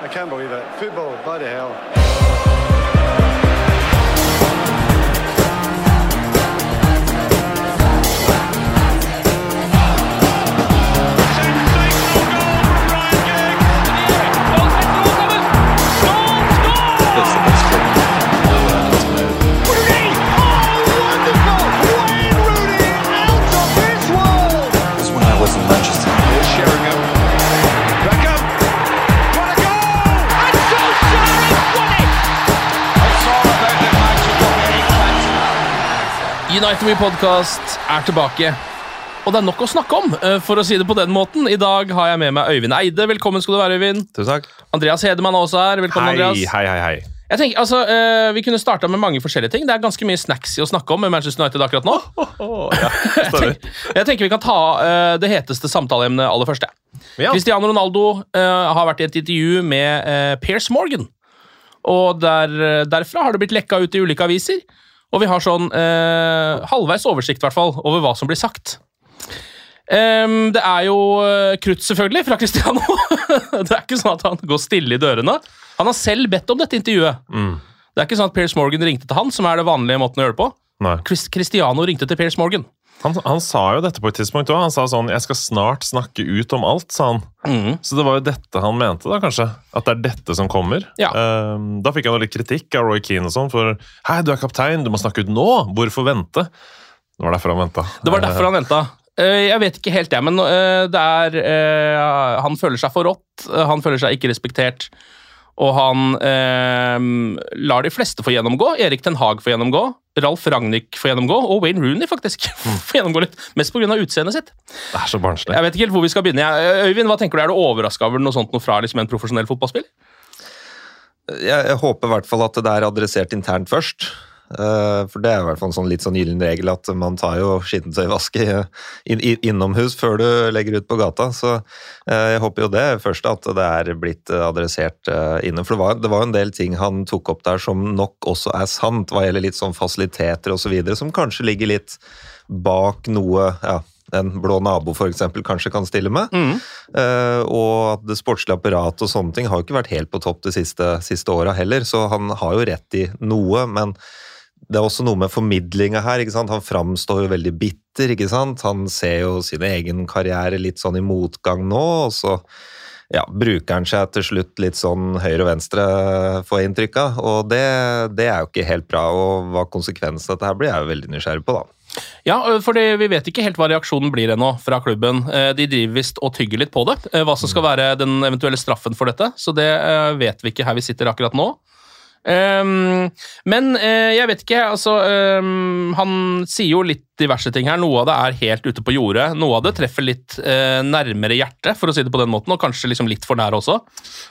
I can't believe it. Football, bloody hell. United We Podcast er tilbake. Og det er nok å snakke om, eh, for å si det på den måten. I dag har jeg med meg Øyvind Eide. Velkommen skal du være, Øyvind. Tusen takk. Andreas Hedemann er også her. Velkommen, Hei, Andreas. hei, hei. hei. Jeg tenker, altså, uh, Vi kunne starta med mange forskjellige ting. Det er ganske mye snacks i å snakke om med Manchester United akkurat nå. Åh, ja, Jeg tenker, jeg tenker vi kan ta uh, det heteste samtaleemnet aller første. Ja. Cristiano Ronaldo uh, har vært i et intervju med Piers Morgan. Og der, derfra har det blitt lekka ut i ulike aviser. Og vi har sånn eh, halvveis oversikt hvert fall, over hva som blir sagt. Um, det er jo eh, krutt, selvfølgelig, fra Cristiano. det er ikke sånn at han går stille i dørene. Han har selv bedt om dette intervjuet. Mm. Det er ikke sånn at Pierce Morgan ringte til han, som er det vanlige måten å gjøre det på. Nei. Cristiano ringte til Pierce Morgan. Han, han sa jo dette på et tidspunkt òg. Han sa sånn 'Jeg skal snart snakke ut om alt', sa han. Mm. Så det var jo dette han mente, da, kanskje? At det er dette som kommer? Ja. Um, da fikk han jo litt kritikk av Roy Keane og sånn, for 'Hei, du er kaptein, du må snakke ut nå! Hvorfor vente?' Det var derfor han venta. Det var derfor han venta. Eh, Jeg vet ikke helt, jeg, men eh, det er eh, Han føler seg for rått. eh, Han føler seg ikke respektert. Og han eh, lar de fleste få gjennomgå. Erik Ten Hag får gjennomgå. Ralf Ragnhild får gjennomgå. Og Wayne Rooney, faktisk. får gjennomgå litt. Mest pga. utseendet sitt. Det er så barnslig. Jeg vet ikke helt hvor vi skal begynne. Øyvind, hva tenker du? Er du overraska over noe sånt noe fra liksom, en profesjonell fotballspiller? jeg, jeg håper i hvert fall at det er adressert internt først. Eh, for det er i hvert fall en sånn litt sånn gyllen regel at man tar jo skittentøyvask innomhus før du legger ut på gata. Så eh, jeg håper jo det først at det er blitt eh, adressert inne. For det var, det var en del ting han tok opp der som nok også er sant, hva gjelder litt sånn fasiliteter osv., som kanskje ligger litt bak noe ja, en blå nabo eksempel kanskje kan stille med. Eh, og at det sportslige apparatet og sånne ting har jo ikke vært helt på topp de siste, siste åra heller, så han har jo rett i noe, men det er også noe med formidlinga her. ikke sant? Han framstår jo veldig bitter. ikke sant? Han ser jo sin egen karriere litt sånn i motgang nå, og så ja, bruker han seg til slutt litt sånn høyre og venstre, får jeg inntrykk av. Og det, det er jo ikke helt bra. Og hva konsekvensen av dette her blir, jeg jo veldig nysgjerrig på, da. Ja, for vi vet ikke helt hva reaksjonen blir ennå fra klubben. Eh, De driver visst og tygger litt på det, eh, hva som skal være den eventuelle straffen for dette. Så det eh, vet vi ikke her vi sitter akkurat nå. Ehm, men uh, jeg vet ikke, altså um, Han sier jo litt diverse ting her. Noe av det er helt ute på jordet. Noe av det treffer litt uh, nærmere hjertet, for å si det på den måten, og kanskje liksom litt for nær også.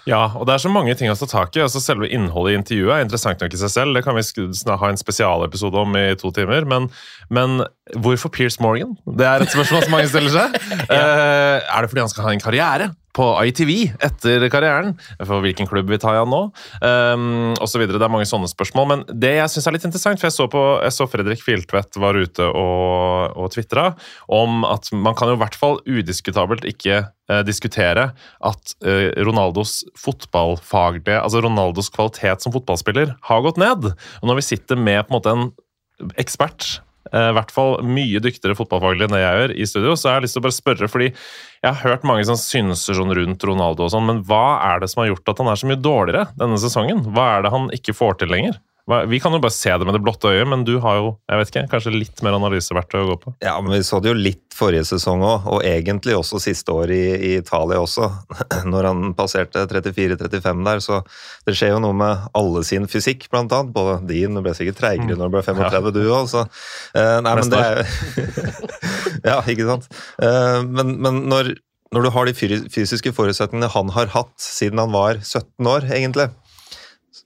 Ja, og det er så mange ting å ta tak i. altså Selve innholdet i intervjuet er interessant nok i seg selv. Det kan vi ha en spesialepisode om i to timer. Men, men hvorfor Piers Morgan? Det er et spørsmål som mange stiller seg. Eh, er det fordi han skal ha en karriere? På ITV etter karrieren. For hvilken klubb vil ta han nå? Um, og så videre. Det er mange sånne spørsmål. Men det jeg syns er litt interessant, for jeg så, på, jeg så Fredrik Filtvedt var ute og, og tvitra om at man kan jo i hvert fall udiskutabelt ikke eh, diskutere at eh, Ronaldos fotballfaglige, altså Ronaldos kvalitet som fotballspiller, har gått ned. Og når vi sitter med på en måte en ekspert, i hvert fall mye dyktigere fotballfaglig enn det jeg gjør, i studio, så jeg har lyst til å bare spørre, fordi jeg har hørt mange som synser sånn rundt Ronaldo og sånn, men hva er det som har gjort at han er så mye dårligere denne sesongen? Hva er det han ikke får til lenger? Vi kan jo bare se det med det blotte øyet, men du har jo jeg vet ikke, kanskje litt mer analyseverktøy å gå på. Ja, men vi så det jo litt forrige sesong òg, og egentlig også siste år i, i Italia også. Når han passerte 34-35 der, så det skjer jo noe med alle sin fysikk, blant annet. Både din, du ble sikkert treigere når du ble 35, du òg, så eh, Nei, men det er Ja, ikke sant. Eh, men men når, når du har de fysiske forutsetningene han har hatt siden han var 17 år, egentlig,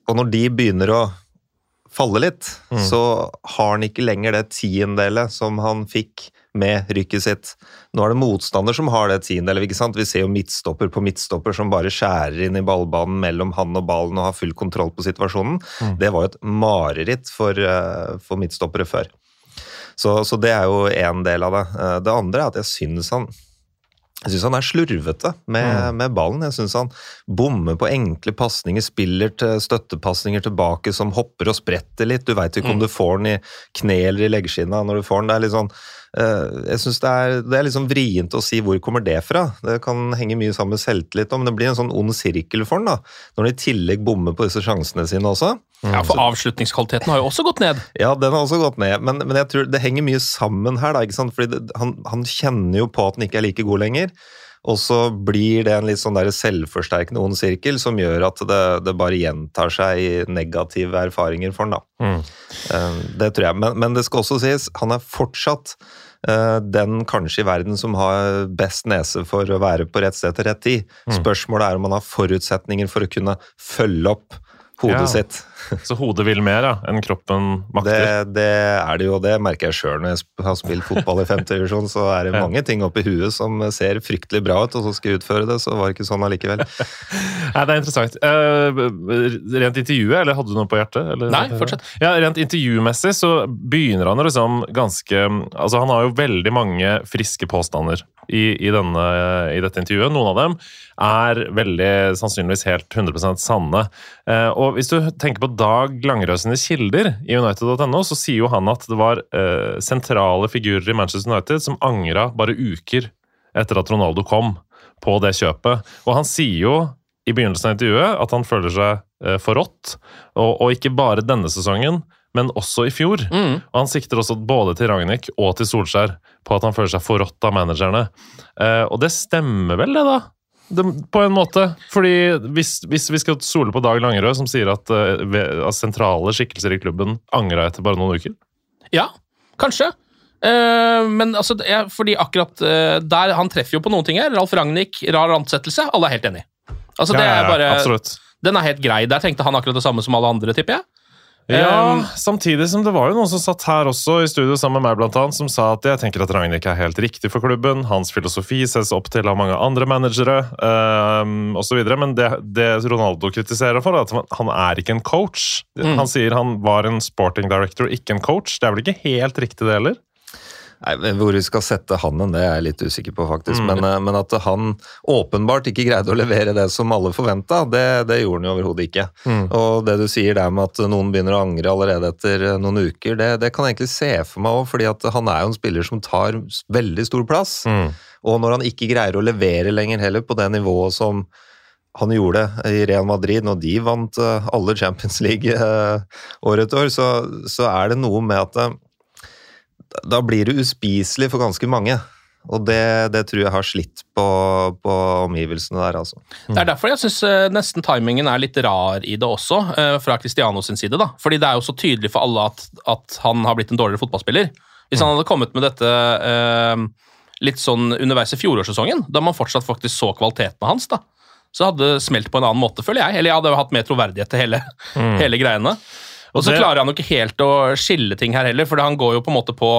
og når de begynner å falle litt, så har han ikke lenger det tiendelet som han fikk med rykket sitt. Nå er det motstander som har det tiendelet. ikke sant? Vi ser jo midtstopper på midtstopper som bare skjærer inn i ballbanen mellom han og ballen og har full kontroll på situasjonen. Det var jo et mareritt for, eh, for midtstoppere før. Så, så det er jo én del av det. Eh, Det andre er at jeg syns han jeg syns han er slurvete med, med ballen. Jeg syns han bommer på enkle pasninger, spiller til støttepasninger tilbake som hopper og spretter litt. Du veit ikke om du får den i kne eller i leggskinna når du får den. Det er litt sånn jeg synes det er, det er liksom vrient å si hvor kommer det fra. Det kan henge mye sammen med selvtillit, men det blir en sånn ond sirkel for den da, når han i tillegg bommer på disse sjansene sine også. Ja, For avslutningskvaliteten har jo også gått ned. Ja, den har også gått ned, men, men jeg tror det henger mye sammen her. da, ikke sant? Fordi det, han, han kjenner jo på at han ikke er like god lenger. Og så blir det en litt sånn der selvforsterkende ond sirkel som gjør at det, det bare gjentar seg i negative erfaringer for han. da. Mm. Det tror jeg. Men, men det skal også sies, han er fortsatt eh, den kanskje i verden som har best nese for å være på rett sted til rett tid. Spørsmålet er om han har forutsetninger for å kunne følge opp hodet Ja. sitt. Så hodet vil mer ja, enn kroppen makter. det er det jo, og det merker jeg sjøl når jeg har spilt fotball i femte divisjon. Så er det mange ting oppi huet som ser fryktelig bra ut, og så skal jeg utføre det, så var det ikke sånn allikevel. Nei, det er interessant. Eh, rent intervjuet, eller hadde du noe på hjertet? Eller? Nei, fortsett. Ja, Rent intervjumessig så begynner han liksom ganske Altså, han har jo veldig mange friske påstander i, i, denne, i dette intervjuet. Noen av dem er veldig sannsynligvis helt 100 sanne. Eh, og hvis du tenker på Dag Langerød sine kilder i United.no, så sier jo han at det var eh, sentrale figurer i Manchester United som angra bare uker etter at Ronaldo kom på det kjøpet. Og han sier jo i begynnelsen av intervjuet at han føler seg eh, forrådt, og, og ikke bare denne sesongen, men også i fjor. Mm. Og han sikter også både til Ragnhild og til Solskjær på at han føler seg forrådt av managerne. Eh, og det stemmer vel, det, da? Det, på en måte. Fordi hvis, hvis vi skal stole på Dag Langerød, som sier at, eh, at sentrale skikkelser i klubben angra etter bare noen uker Ja, kanskje. Uh, men altså, er fordi akkurat uh, der Han treffer jo på noen ting her. Ralf Ragnhild, rar ansettelse. Alle er helt enig. Altså, det Ja, ja, er ja, bare, den er helt grei. Der tenkte han akkurat det samme som alle andre, tipper jeg. Ja, Um, samtidig som det var jo noen som satt her også i studio sammen med meg, blant annet, som sa at jeg tenker at Ragnhild ikke er helt riktig for klubben. Hans filosofi ses opp til av mange andre managere um, osv. Men det, det Ronaldo kritiserer for, er at han- han er ikke en coach. Mm. Han sier han var en sporting director, ikke en coach. Det er vel ikke helt riktig, det heller? Nei, Hvor vi skal sette han hen, det er jeg litt usikker på, faktisk. Mm. Men, eh, men at han åpenbart ikke greide å levere det som alle forventa, det, det gjorde han jo overhodet ikke. Mm. Og det du sier der med at noen begynner å angre allerede etter eh, noen uker, det, det kan jeg egentlig se for meg òg, fordi at han er jo en spiller som tar veldig stor plass. Mm. Og når han ikke greier å levere lenger heller på det nivået som han gjorde i Real Madrid når de vant eh, alle Champions League året år så, så er det noe med at eh, da blir det uspiselig for ganske mange. Og det, det tror jeg har slitt på, på omgivelsene der, altså. Det er derfor jeg syns nesten timingen er litt rar i det også, eh, fra Cristiano sin side. da. Fordi det er jo så tydelig for alle at, at han har blitt en dårligere fotballspiller. Hvis han hadde kommet med dette eh, litt sånn underveis i fjorårssesongen, da man fortsatt faktisk så kvalitetene hans, da, så hadde det smelt på en annen måte, føler jeg. Eller jeg hadde jo hatt mer troverdighet til hele, hele greiene. Og så det- klarer han jo ikke helt å skille ting her heller, for han går jo på en måte på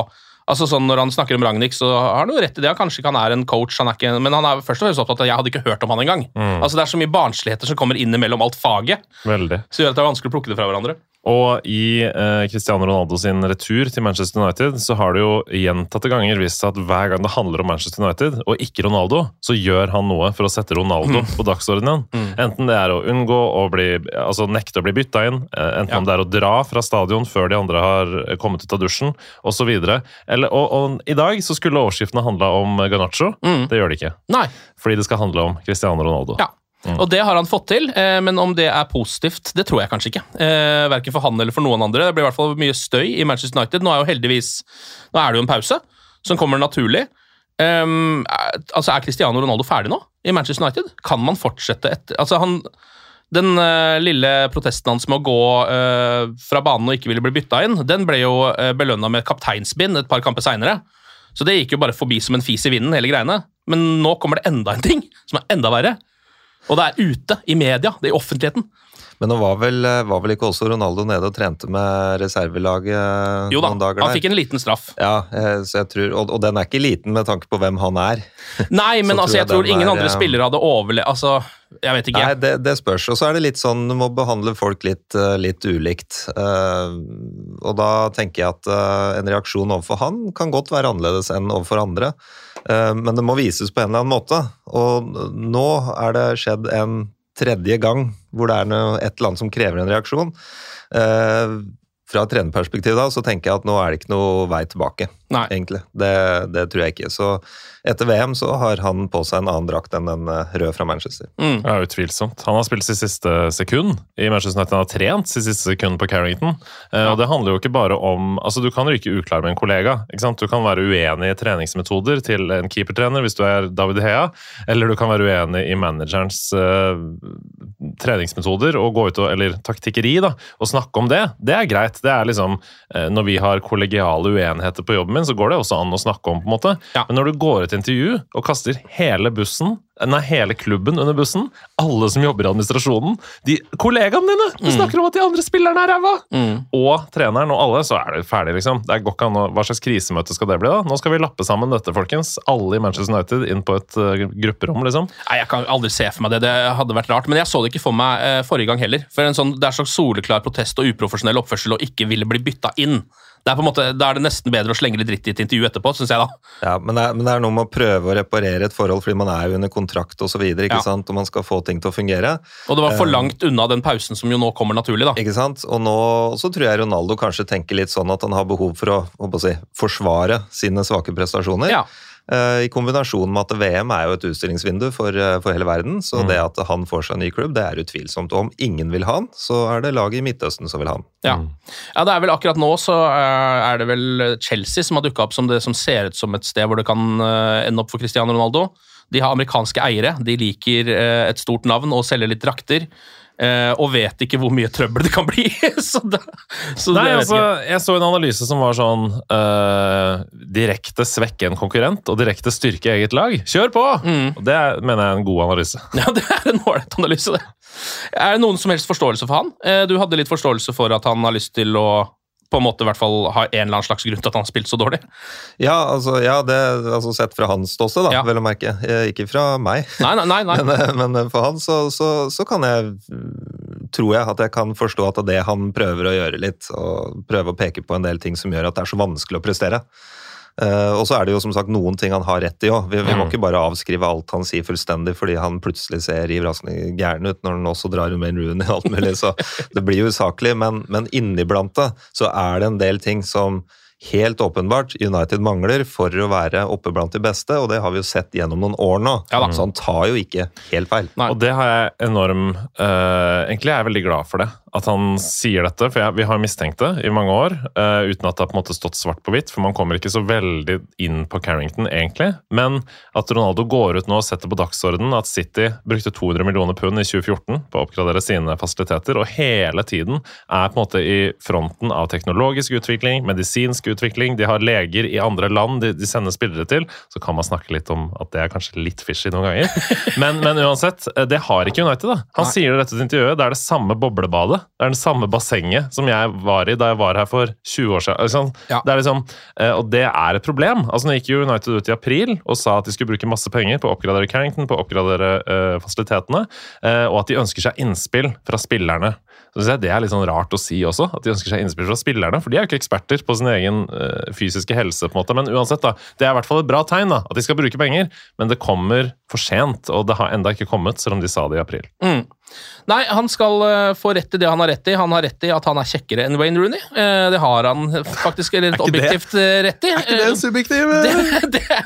Altså sånn Når han snakker om Ragnhild, så har han jo rett i det. Kanskje ikke han er en coach, han er ikke, men han er først og fremst opptatt av at jeg hadde ikke hørt om han engang. Altså Det er så mye barnsligheter som kommer innimellom alt faget, Veldig. som gjør at det er vanskelig å plukke det fra hverandre. Og i eh, Cristiano Ronaldo sin retur til Manchester United så har det jo gjentatte ganger vist seg at hver gang det handler om Manchester United, og ikke Ronaldo, så gjør han noe for å sette Ronaldo på dagsordenen. Enten det er å unngå å bli Altså nekte å bli bytta inn, eh, enten Ja. om det er å dra fra stadion før de andre har kommet ut av dusjen, osv. Og, og i dag så skulle overskriftene handla om Ganacho. Mm. Det gjør de ikke. Nei. Fordi det skal handle om Cristiano Ronaldo. Ja. Og det har han fått til, eh, men om det er positivt, det tror jeg kanskje ikke. Eh, Verken for han eller for noen andre. Det blir i hvert fall mye støy i Manchester United. Nå er jo heldigvis Nå er det jo en pause som kommer naturlig. Um, altså Er Cristiano Ronaldo ferdig nå i Manchester United? Kan man fortsette etter altså han, Den uh, lille protesten hans med å gå uh, fra banen og ikke ville bli bytta inn, den ble jo uh, belønna med kapteinsbind et par kamper seinere. Så det gikk jo bare forbi som en fis i vinden, hele greiene. Men nå kommer det enda en ting som er enda verre. Og det er ute, i media, det er i offentligheten. Men nå var vel, var vel ikke også Ronaldo nede og trente med reservelaget Jo da, noen dager han fikk en liten straff. Ja, eh, så jeg tror, og, og den er ikke liten med tanke på hvem han er. Nei, men Så altså, jeg tror ingen er, andre eh, spillere hadde overlevd Altså, jeg vet ikke. Nei, det, det spørs. Og så er det litt sånn, du må behandle folk litt, eh, litt ulikt. Eh, og da tenker jeg at eh, en reaksjon overfor han kan godt være annerledes enn overfor andre. Eh, men det må vises på en eller annen måte. Og nå er det skjedd en tredje gang hvor det er noe, et eller annet som krever en reaksjon. Eh, fra trenerperspektiv da, så tenker jeg at nå er det ikke noe vei tilbake, Nei. egentlig. Det, det tror jeg ikke. Så etter VM så har han på seg en annen drakt enn den eh, røde fra Manchester. Mm. Ja, utvilsomt. Han har spilt sitt siste sekund i Manchester United. Han har trent sitt siste sekund på Carrington. Eh, og det handler jo ikke bare om altså Du kan ryke uklar med en kollega. ikke sant? Du kan være uenig i treningsmetoder til en keepertrener hvis du er David Hea, eller du kan være uenig i managerens eh, treningsmetoder og gå ut og, eller taktikkeri da, og snakke om det. Det er greit. Det er liksom eh, Når vi har kollegiale uenigheter på jobben min, så går det også an å snakke om. på en måte. Ja. Men når du går ut i intervju og kaster hele bussen Nei, hele klubben under bussen. Alle som jobber i administrasjonen. De kollegaene dine! Du snakker om at de andre spillerne er ræva! Mm. Og treneren og alle, så er det ferdig, liksom. Det går ikke an å, Hva slags krisemøte skal det bli, da? Nå skal vi lappe sammen dette, folkens. Alle i Manchester United inn på et uh, grupperom, liksom. Nei, Jeg kan aldri se for meg det. Det hadde vært rart. Men jeg så det ikke for meg uh, forrige gang heller. For en sånn, Det er slags soleklar protest og uprofesjonell oppførsel å ikke ville bli bytta inn. Det er på en måte, Da er det nesten bedre å slenge litt dritt i et intervju etterpå, syns jeg. da. Ja, men det, er, men det er noe med å prøve å reparere et forhold, fordi man er jo under kontrakt osv. Ja. Sant? Og man skal få ting til å fungere. Og det var for langt unna den pausen som jo nå kommer naturlig. da. Ikke sant? Og nå så tror jeg Ronaldo kanskje tenker litt sånn at han har behov for å, å si, forsvare sine svake prestasjoner. Ja. Eh, I kombinasjon med at VM er jo et utstillingsvindu for, eh, for hele verden, så det at han får seg en ny klubb, det er utvilsomt. Og om ingen vil ha han, så er det laget i Midtøsten som vil ha han. Ja. ja, det er vel akkurat nå så eh, er det vel Chelsea som har dukka opp som det som ser ut som et sted hvor det kan ende opp for Cristiano Ronaldo. De har amerikanske eiere, de liker et stort navn og selger litt drakter. Eh, Og vet ikke hvor mye trøbbel det kan bli. så da, så Nei, altså, jeg jeg så en analyse som var sånn uh, Direkte svekke en konkurrent og direkte styrke eget lag. Kjør på! Mm. Og Det er, mener jeg er en god analyse. Ja, det er en ålreit analyse, det. Er det noen som helst forståelse for han? Eh, Du hadde litt forståelse for at han har lyst til å på en måte i hvert fall ha en eller annen slags grunn til at han har spilt så dårlig? Ja, altså, ja det, altså sett fra hans ståsted, da, Ja. vel å merke. Eh, Ikke fra meg. Nei, nei, nei. Men, eh, men for han så, så, så kan jeg mm, Tror jeg at jeg kan forstå at det er det han prøver å gjøre litt. Og prøve å peke på en del ting som gjør at det er så vanskelig å prestere. Eh, og så er det jo som sagt noen ting han har rett i òg. Vi, vi må Mm. ikke bare avskrive alt han sier fullstendig fordi han plutselig ser riv rasende gæren ut når han også drar med Rooney og alt mulig. Så det blir jo usaklig, men, men inniblant det så er det en del ting som helt åpenbart United mangler for å være oppe blant de beste, og det har vi jo sett gjennom noen år nå. Ja så han tar jo ikke helt feil. Nei. Og det har jeg enorm uh, Egentlig er jeg veldig glad for det. At han sier dette. For jeg, vi har mistenkt det i mange år, Uh, uten at det har på en måte stått svart på hvitt. For man kommer ikke så veldig inn på Carrington, egentlig. Men at Ronaldo går ut nå og setter på dagsordenen at City brukte 200 millioner pund i 2014 på å oppgradere sine fasiliteter, og hele tiden er på en måte i fronten av teknologisk utvikling, medisinsk utvikling. De har leger i andre land de, de sender spillere til. Så kan man snakke litt om at det er kanskje litt fishy noen ganger. Men, men uansett, eh, det har ikke United. da. Han sier det rett ut i intervjuet. Det er det samme boblebadet. Det er det samme bassenget som jeg var i da jeg var her for 20 år siden. Ja. Det liksom, eh, og det er et problem. Altså Nå gikk jo United ut i april og sa at de skulle bruke masse penger på å oppgradere Carrington, på å oppgradere uh, fasilitetene, uh, og at de ønsker seg innspill fra spillerne. Så synes jeg Det er litt sånn rart å si også, at de ønsker seg innspill fra spillerne. For de er jo ikke eksperter på sin egen eh, fysiske helse. på en måte, Men uansett, da, det er i hvert fall et bra tegn da, at de skal bruke penger. Men det kommer for sent, og det har enda ikke kommet, selv om de sa det i april. Mm. Nei, han skal uh, få rett i det han har rett i. Han har rett i at han er kjekkere enn Wayne Rooney. Uh, det har han faktisk litt det- objektivt eh, rett i. Er ikke det, det,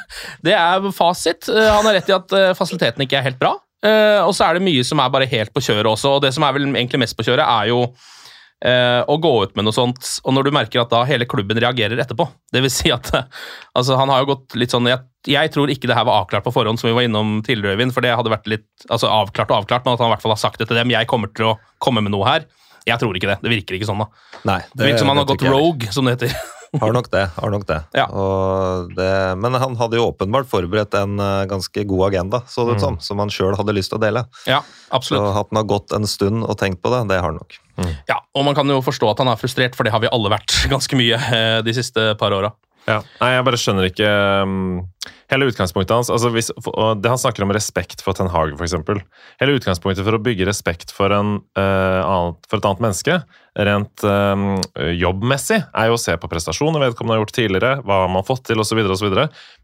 det er fasit. Han har rett i at uh, fasilitetene ikke er helt bra. Eh, og så er det mye som er bare helt på kjøret også, og det som er vel egentlig mest på kjøret, er jo uh, å gå ut med noe sånt, og når du merker at da hele klubben reagerer etterpå. Det vil si at uh, altså, han har jo gått litt sånn jeg, jeg tror ikke det her var avklart på forhånd, som vi var innom tidligere, Øyvind, for det hadde vært litt altså, avklart og avklart, men at han i hvert fall har sagt det til dem. Jeg kommer til å komme med noe her. Jeg tror ikke det. Det virker ikke sånn, da. Nei, Det virker som han har gått rogue, som det heter. Har nok det. har nok det. Ja. Og det men han hadde jo åpenbart forberedt en eh, ganske god agenda, så det ut som, som han sjøl hadde lyst til å dele. Ja, Så absolutt. at han har gått en stund og tenkt på det, det har han nok. Ja, og man kan jo forstå at han er frustrert, for det har vi alle vært ganske mye eh, de siste par åra. Ja. Nei, jeg bare skjønner ikke um, Hele utgangspunktet hans altså hvis, Det han snakker om respekt for Ten Hag, f.eks. Hele utgangspunktet for å bygge respekt for, en, uh, annet, for et annet menneske, rent um, jobbmessig, er jo å se på prestasjoner vedkommende har gjort tidligere, hva man har fått til, osv.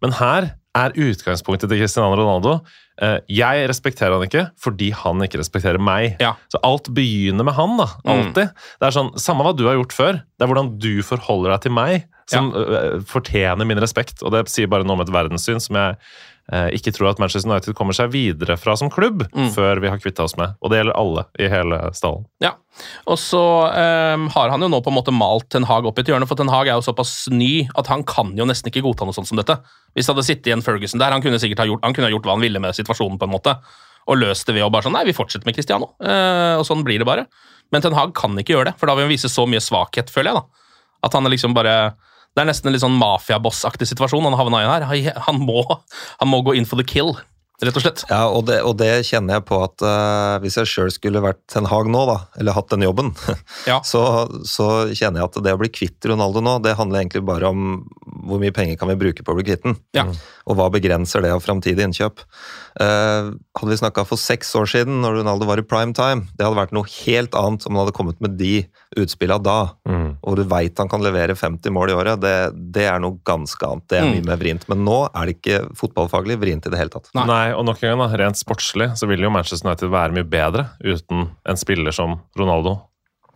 Men her er utgangspunktet til Cristiano Ronaldo uh, Jeg respekterer han ikke fordi han ikke respekterer meg. Ja. Så alt begynner med han, da. Alltid. Det er sånn, Samme hva du har gjort før, det er hvordan du forholder deg til meg, som ja. fortjener min respekt. Og det sier bare noe om et verdenssyn som jeg eh, ikke tror at Manchester United kommer seg videre fra som klubb før vi har kvitta oss med. Og det gjelder alle i hele stallen. Ja. Og så um, har han jo nå på en måte malt Ten Hag opp i et hjørne, for Ten Hag er jo såpass ny at han kan jo nesten ikke godta noe sånt som dette. Hvis det hadde sittet igjen Ferguson der, han kunne sikkert ha gjort, han kunne ha gjort hva han ville med situasjonen, på en måte, og løst det ved å bare sånn Nei, vi fortsetter med Cristiano. Uh, og sånn blir det bare. Men Ten Hag kan ikke gjøre det, for da vil han vise så mye svakhet, føler jeg. da. At han liksom bare Det er nesten en litt sånn mafiabossaktig situasjon han havna i her. Han- må, han må gå in for the kill, rett og slett. Ja, og det, og det kjenner jeg på at uh, hvis jeg sjøl skulle vært Ten Hag nå, da, eller hatt den jobben, Ja. så, så kjenner jeg at det å bli kvitt Ronaldo nå, det handler egentlig bare om hvor mye penger kan vi bruke på å bli kvitt den, Ja. og hva begrenser det av framtidige innkjøp. Eh, hadde vi snakka for seks år siden, når Ronaldo var i prime time, det hadde vært noe helt annet om han hadde kommet med de utspillene da, og du veit han kan levere 50 mål i året, det, det er noe ganske annet. Det er Mm. mye mer vrient. Men nå er det ikke fotballfaglig vrient i det hele tatt. Nei. Nei, og nok en gang, da, rent sportslig så vil jo Manchester United være mye bedre uten en spiller som Ronaldo,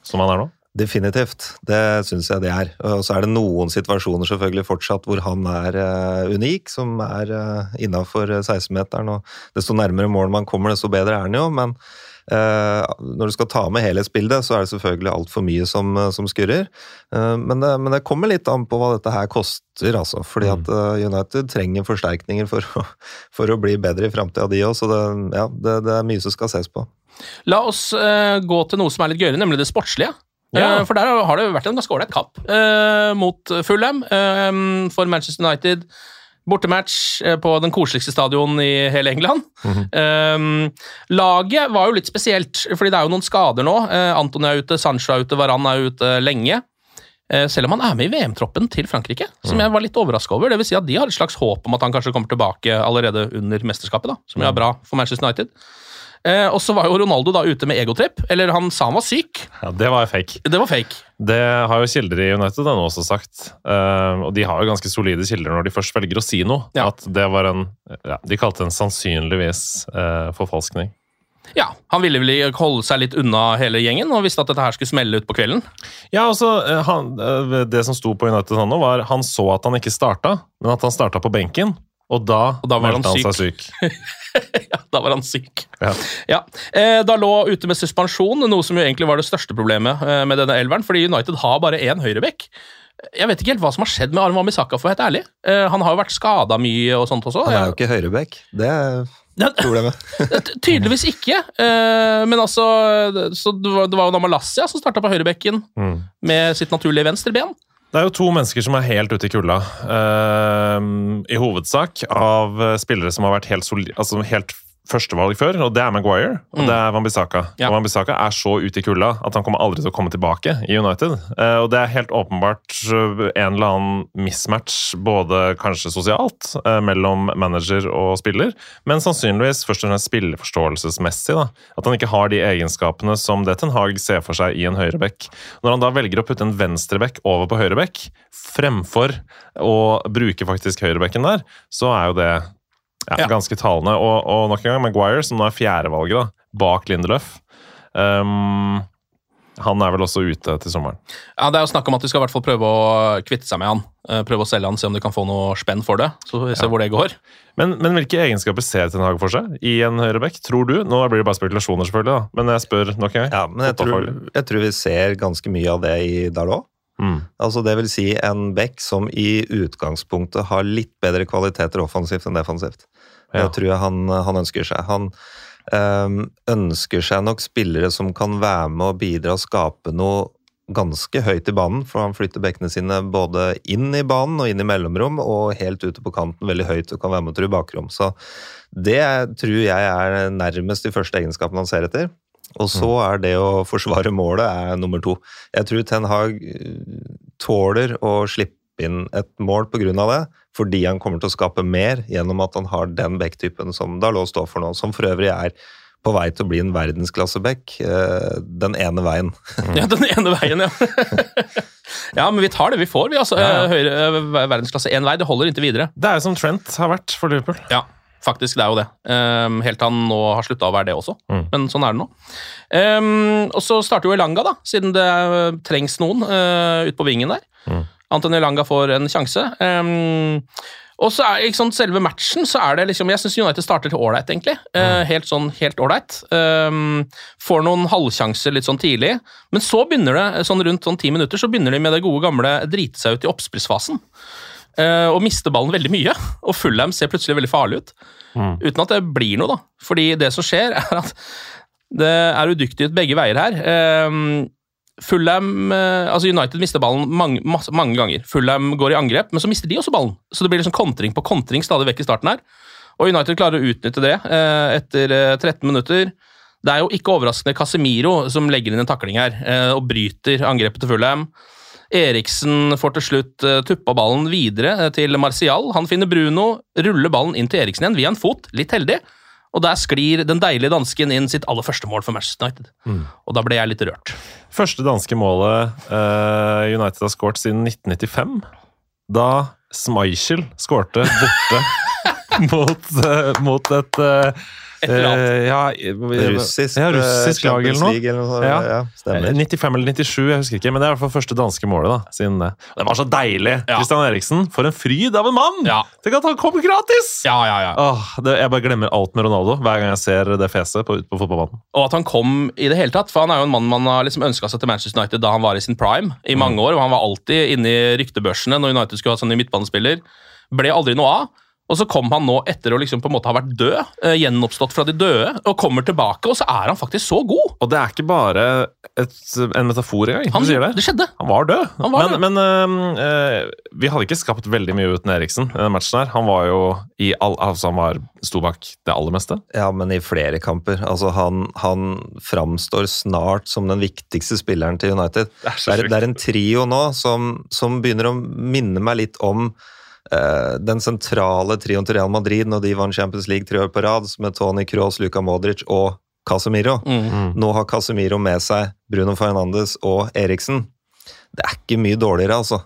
som han er nå. Definitivt, det syns jeg det er. Og så er det noen situasjoner selvfølgelig fortsatt hvor han er uh, unik, som er uh, innafor 16-meteren. og Desto nærmere mål man kommer, desto bedre er han jo. Men uh, når du skal ta med helhetsbildet, så er det selvfølgelig altfor mye som, eh, som skurrer. Uh, men, det, men det kommer litt an på hva dette her koster, altså. Fordi at eh, United trenger forsterkninger for å, for å bli bedre i framtida, de òg. Så det, ja, det, det er mye som skal ses på. La oss eh, gå til noe som er litt gøyere, nemlig det sportslige. Ja. Eh, for der har det vært en ganske ålreit kamp eh, mot Fulham eh, for Manchester United. Bortematch på den koseligste stadion i hele England. eh, laget var jo litt spesielt, fordi det er jo noen skader nå. Uh, Anton er ute, Sancho er ute, Varan er ute lenge. Uh, selv om han er med i VM-troppen til Frankrike, som jeg var litt overraska over. Det vil si at de har et slags håp om at han kanskje kommer tilbake allerede under mesterskapet, da, som jo er bra for Manchester United. Eh, og så var jo Ronaldo da ute med egotripp, eller han sa han var syk. Ja, Det var fake. Det var fake. Det har jo kilder i United ennå også sagt. Eh, og de har jo ganske solide kilder når de først velger å si noe. Ja. At det var en ja, De kalte det en sannsynligvis eh, forfalskning. Ja, Han ville vel holde seg litt unna hele gjengen og visste at dette her skulle smelle ut på kvelden. Ja, altså, eh, han, eh, Det som sto på United nå, var han så at han ikke starta, men at han starta på benken. Og da, Og da var han han syk. syk. Ja, Da var han syk. Ja. Ja, eh, Da lå ute med suspensjon, noe som jo egentlig var det største problemet eh, med denne elveren, fordi United har bare én høyrebekk. Jeg vet ikke helt hva som har skjedd med Arma Amisaka, for å være helt ærlig. Eh, Han har jo vært skada mye og sånt også. Han er jo ikke høyrebekk. Det er problemet. Tydeligvis ikke, eh, men altså så det var, jo da Malassia som starta på høyrebekken Mm. med sitt naturlige venstreben. Det er jo to mennesker som er helt ute i kulda. uh, I hovedsak av spillere som har vært helt, soli altså helt førstevalg før, og det er Maguire og Mm. det er Wambisaka. Ja. Og Wambisaka er så ute i kulda at han kommer aldri til å komme tilbake i United. Eh, og det er helt åpenbart eh, en eller annen mismatch, både kanskje sosialt, eh, mellom manager og spiller, men sannsynligvis først og fremst spilleforståelsesmessig. da. At han ikke har de egenskapene som det Ten Hag ser for seg i en høyrebekk. Når han da velger å putte en venstrebekk over på høyrebekk, fremfor å bruke faktisk høyrebekken der, så er jo det ja, ganske talende. Og, og nok en gang Maguire, som nå er fjerdevalget da, bak Lindeløf. Um, Han er vel også ute til sommeren. Ja, Det er jo snakk om at de skal i hvert fall prøve å kvitte seg med han. Eh, Prøve å selge han, se om de kan få noe spenn for det. Så vi vi ja. hvor det går. Men, men hvilke egenskaper ser Ten Hag for seg i en høyreback, tror du? Nå blir det bare spekulasjoner, selvfølgelig, da. men jeg spør nok en gang. Ja, men jeg tror, jeg tror vi ser ganske mye av det i Dalot. Mm. Altså det vil si en back som i utgangspunktet har litt bedre kvaliteter offensivt enn defensivt. Ja. Tror jeg han, han ønsker seg. Han øhm, ønsker seg nok spillere som kan være med og bidra og skape noe ganske høyt i banen, for han flytter bekkene sine både inn i banen og inn i mellomrom, og helt ute på kanten veldig høyt og kan være med og true bakrom. Så det tror jeg er nærmest de første egenskapene han ser etter. Og så er det å forsvare målet er nummer to. Jeg tror Ten Hag eh, tåler å slippe inn et mål pga. det, fordi han kommer til å skape mer gjennom at han har den backtypen som Dalot står for nå, som for øvrig er på vei til å bli en verdensklasseback eh, den ene veien. Ja, den ene veien, ja. ja, men vi tar det vi får, vi. altså. Ja, ja. Eh, Høyre, eh, verdensklasse én vei, det holder inntil videre. Det er jo som Trent har vært for Liverpool. Ja, faktisk, det er jo det. Um, helt til han nå har slutta å være det også, Mm. men sånn er det nå. Um, og så starter jo Elanga, da, siden det trengs noen uh, ute på vingen der. Mm. Anthony Langa får en sjanse. Um, og så er sånn, selve matchen, så er det liksom Jeg syns United starter til ålreit, egentlig. Eh, helt sånn helt ålreit. Um, får noen halvsjanser litt sånn tidlig, men så begynner det, sånn rundt sånn ti minutter, så begynner de med det gode gamle drite seg ut i oppspillsfasen. Uh, og mister ballen veldig mye. Og Fulham ser plutselig veldig farlig ut. Uten at det blir noe, da. Fordi det som skjer, er at det er udyktighet begge veier her. Eh, Fulham, eh, altså United mister ballen mange, masse, mange ganger. Fulham går i angrep, men så mister de også ballen. Så det blir liksom kontring på kontring stadig vekk i starten her. Og United klarer å utnytte det eh, etter eh, 13 minutter. Det er jo ikke overraskende Casemiro som legger inn en takling her eh, og bryter angrepet til Fulham. Eriksen får til slutt tuppa ballen videre eh, til Martial. Han finner Bruno, ruller ballen inn til Eriksen igjen via en fot, litt heldig. Og der sklir den deilige dansken inn sitt aller første mål for Manchester United. Og da ble jeg litt rørt. Første danske målet uh, United har skåret siden 1995. Da Schmeichel skårte borte mot, uh, mot et eh, Eh, ja, Russisk, ja, russisk eh, lag eller noe. Eller noe. Ja. Ja, 95 eller 97, jeg husker ikke, men det er i hvert fall første danske målet. da, siden Det Det var så deilig! Ja. Christian Eriksen, for en fryd av en mann! Ja. Tenk at han kom gratis! Ja, ja, ja. Åh, det, jeg bare glemmer alt med Ronaldo hver gang jeg ser det fjeset på, på fotballbanen. Og at han kom i det hele tatt. For han er jo en mann man har liksom ønska seg til Manchester United da han var i sin prime i mange år. og Han var alltid inne i ryktebørsene når United skulle ha sånn ny midtbanespiller. Ble aldri noe av. Og så kom han nå etter å liksom på en måte ha vært død, eh, gjenoppstått fra de døde, og kommer tilbake, og så er han faktisk så god! Og det er ikke bare et, en metafor engang. Han, du sier det. det skjedde. Han var død. Han var men men uh, vi hadde ikke skapt veldig mye uten Eriksen i den matchen her. Han var jo i all, altså han var, sto bak det aller meste. Ja, men i flere kamper. Altså, han, han framstår snart som den viktigste spilleren til United. Det er Det er, det er en trio nå som, som begynner å minne meg litt om den sentrale trioen til Real Madrid når de vant Champions League tre år på rad, med Tony Kroos, Luka Modric og Casemiro. Mm. Nå har Casemiro med seg Bruno Fernandes og Eriksen. Det er ikke mye dårligere, altså.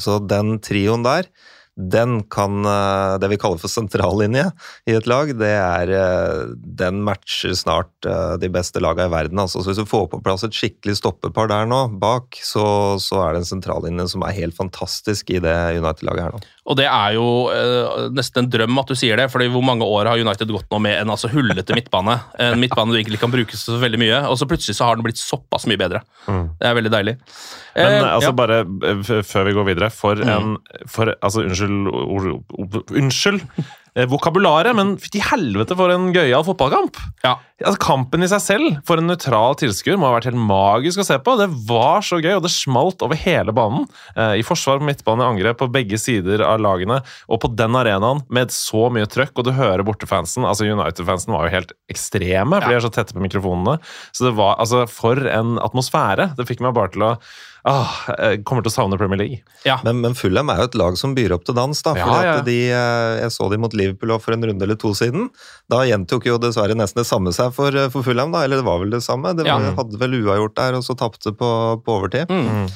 Så den trioen der, den kan eh, Det vi kaller for sentrallinje i et lag, det er eh, Den matcher snart eh, de beste lagene i verden. Altså. Så hvis du får på plass et skikkelig stoppepar der nå, bak, så, så er det en sentrallinje som er helt fantastisk i det United-laget her nå. Og det er jo eh, nesten en drøm at du sier det, fordi hvor mange år har United gått nå med en altså hullete midtbane? En midtbane du egentlig kan bruke så veldig mye, og så plutselig så har den blitt såpass mye bedre. Det er veldig deilig. Men Eh, altså ja. Mm. bare eh, før vi går videre For en for, Altså, unnskyld or, or, Unnskyld vokabularet, men fytti helvete for en gøyal fotballkamp! Ja. Altså, kampen i seg selv, for en nøytral tilskuer, må ha vært helt magisk å se på. Det var så gøy, og det smalt over hele banen. Eh, I forsvar, på midtbane, angrep, på begge sider av lagene. Og på den arenaen, med så mye trøkk, og du hører bortefansen Altså, United-fansen var jo helt ekstreme, for de er så tette på mikrofonene. Så det var altså For en atmosfære! Det fikk meg bare til å Ah, jeg kommer til å savne Premier League. Ja. Men, men Fulham er jo et lag som byr opp til dans. da, Ja, fordi ja. at de, eh, Jeg så de mot Liverpool for en runde eller to siden. Da gjentok jo dessverre nesten det samme seg for, eh, for Fulham. da, Eller det var vel det samme. Det Ja. hadde vel uavgjort der, og så tapte på, på overtid. Mm.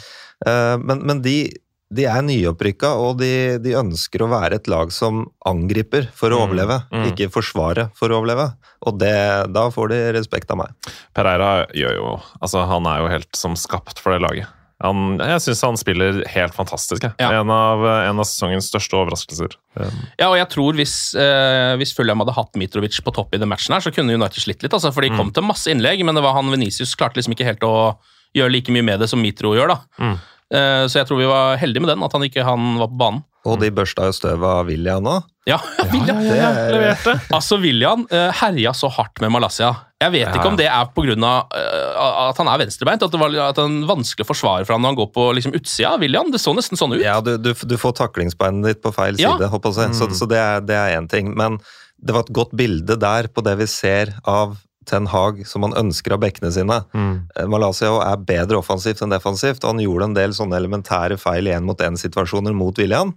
Eh, men, men de de er nyopprykka, og de, de ønsker å være et lag som angriper for å Mm, overleve, mm. ikke forsvare for å overleve. Og det, da får de respekt av meg. Pereira gjør jo Altså, han er jo helt som skapt for det laget. Han, jeg syns han spiller helt fantastisk. Ja. En, av, en av sesongens største overraskelser. Um, Ja, og jeg tror hvis, eh, hvis Fulham hadde hatt Mitrovic på topp i den matchen her, så kunne United slitt litt, altså, for de kom til masse innlegg, men det var han Venicius klarte liksom ikke helt å gjøre like mye med det som Mitro gjør, da. Mm. Eh, så jeg tror vi var heldige med den, at han ikke han var på banen. Og de børsta jo støv av William nå. Ja, William. ja, ja, leverte. Altså, William uh, herja så hardt med Malaysia. Jeg vet Ja. ikke om det er pga. Uh, at han er venstrebeint, at det var at er vanskelig å forsvare for han når han går på liksom, utsida av William. Det så nesten sånn ut. ja, du, du, du får taklingsbeinet ditt på feil Ja. side, håper jeg. Så, så det er det er én ting. Men det var et godt bilde der på det vi ser av Ten Hag som han ønsker av bekkene sine. Mm. Eh, Malaysia er bedre offensivt enn defensivt, og han gjorde en del sånne elementære feil i én-mot-én-situasjoner mot William.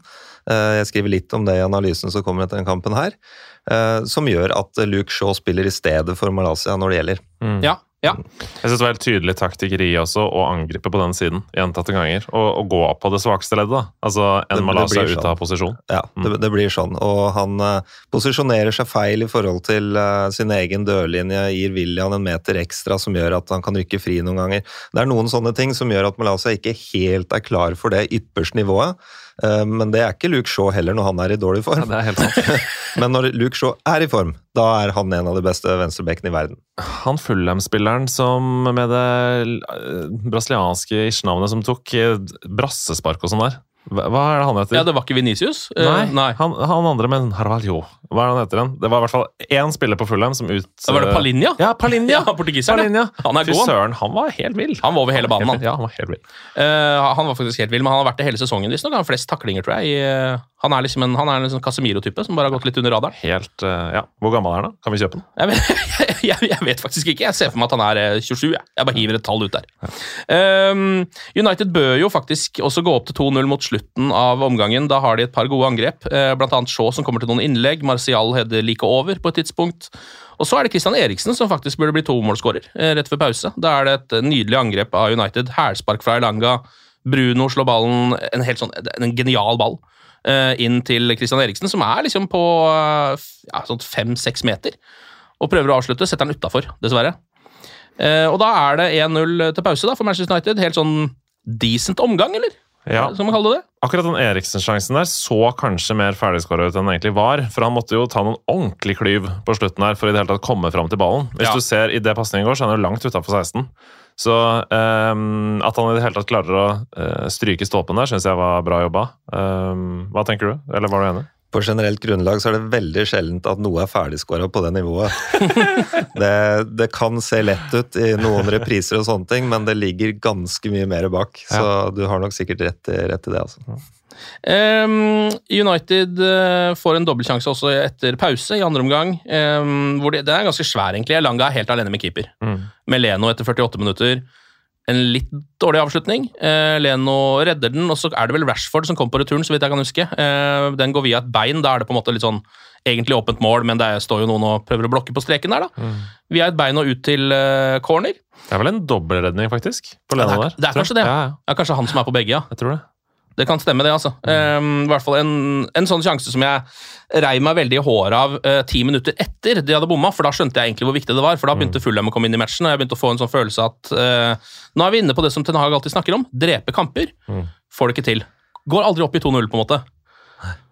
Eh, Jeg skriver litt om det i analysen som kommer etter den kampen her, eh, som gjør at Luke Shaw spiller i stedet for Malaysia når det gjelder. Ja, ja. Jeg synes det var helt tydelig taktikkeri også å angripe på den siden gjentatte ganger. Og, og gå på det svakeste leddet. Altså En Malaysia blir ute sånn. av posisjon. Ja, det, det blir sånn. Og han uh, posisjonerer seg feil i forhold til uh, sin egen dørlinje, gir William en meter ekstra som gjør at han kan rykke fri noen ganger. Det er noen sånne ting som gjør at Malaysia ikke helt er klar for det ypperste nivået. Eh, men det er ikke Luke Shaw heller når han er i dårlig form. Det er helt sant. men når Luke Shaw er i form, da er han en av de beste venstrebekkene i verden. Han Fulham-spilleren som med det eh, brasilianske ish-navnet som tok eh, brassespark og sånn der. Hva hva er det han heter? ja, det var ikke Venicius? Nei, uh, nei. Han, han andre men Harvalho. Hva er det han heter igjen? Det var i hvert fall én spiller på Fulham som ut... Da var det Palinja? Ja, Palinja! Ja, portugiseren. Han er Fy søren, han var helt vill. Han var over hele banen, han. Ja, han var helt vill. Uh, han var faktisk helt vill, men han har vært det hele sesongen. visstnok. Han har flest taklinger, tror jeg. i, uh, han er liksom en, han en sånn Casemiro-type som bare har gått litt under radaren. Helt, eh, ja. Hvor gammel er han da? Kan vi kjøpe den? Jeg vet, jeg, jeg vet faktisk ikke. Jeg ser for meg at han er eh, 27. Jeg, jeg bare hiver et tall ut der. Um, United bør jo faktisk også gå opp til 2-0 mot slutten av omgangen. Da har de et par gode angrep, eh, blant annet Shaw som kommer til noen innlegg. Martial header like over på et tidspunkt. Og så er det Christian Eriksen som faktisk burde bli tomålsskårer eh, rett før pause. Da er det et nydelig angrep av United. Hælspark fra Elanga. Bruno slår ballen En helt sånn, en genial ball eh, inn til Christian Eriksen, som er liksom på ja, sånn fem-seks meter. Og prøver å avslutte. Setter den utafor, dessverre. Og da er det 1-0 til pause da, for Manchester United. Helt sånn decent omgang, eller? Ja. som man det? Akkurat den Eriksen-sjansen der så kanskje mer ferdigskåra ut enn den egentlig var. For han måtte jo ta noen ordentlig klyv på slutten her for i det hele tatt komme fram til ballen. Hvis Ja. du ser i det pasningen går, så er han jo langt utafor 16. Så um, at han i det hele tatt klarer å uh, stryke stolpen der, syns jeg var bra jobba. Um, hva tenker du? Eller var du enig? På generelt grunnlag så er det veldig sjeldent at noe er ferdigskåra på det nivået. det, det kan se lett ut i noen repriser og sånne ting, men det ligger ganske mye mer bak. Så du har nok sikkert rett, rett i det, altså. Um, United uh, får en dobbeltsjanse også etter pause i andre omgang. Um, hvor det, det er ganske svær, egentlig. Langa er helt alene med keeper. Mm. Med Leno etter 48 minutter. En litt dårlig avslutning. Eh, Leno redder den, og så er det vel Rashford som kommer på returen, så vidt jeg kan huske. Eh, den går via et bein. Da er det på en måte litt sånn egentlig åpent mål, men det står jo noen og prøver å blokke på streken der, da. Via et bein og ut til eh, corner. Det er vel en dobbeltredning, faktisk, på Ja, det er- der. det er kanskje det. Ja, ja. Ja, Kanskje han som er på begge, ja. Jeg tror det. Det kan stemme, det, altså. Um, I hvert fall en, en sånn sjanse som jeg rei meg veldig i håret av uh, ti minutter etter de hadde bomma, for da skjønte jeg egentlig hvor viktig det var. For da begynte Fulham å komme inn i matchen, og jeg begynte å få en sånn følelse at uh, nå er vi inne på det som Ten Hag alltid snakker om. Drepe kamper. Får det ikke til. Går aldri opp i 2-0, på en måte.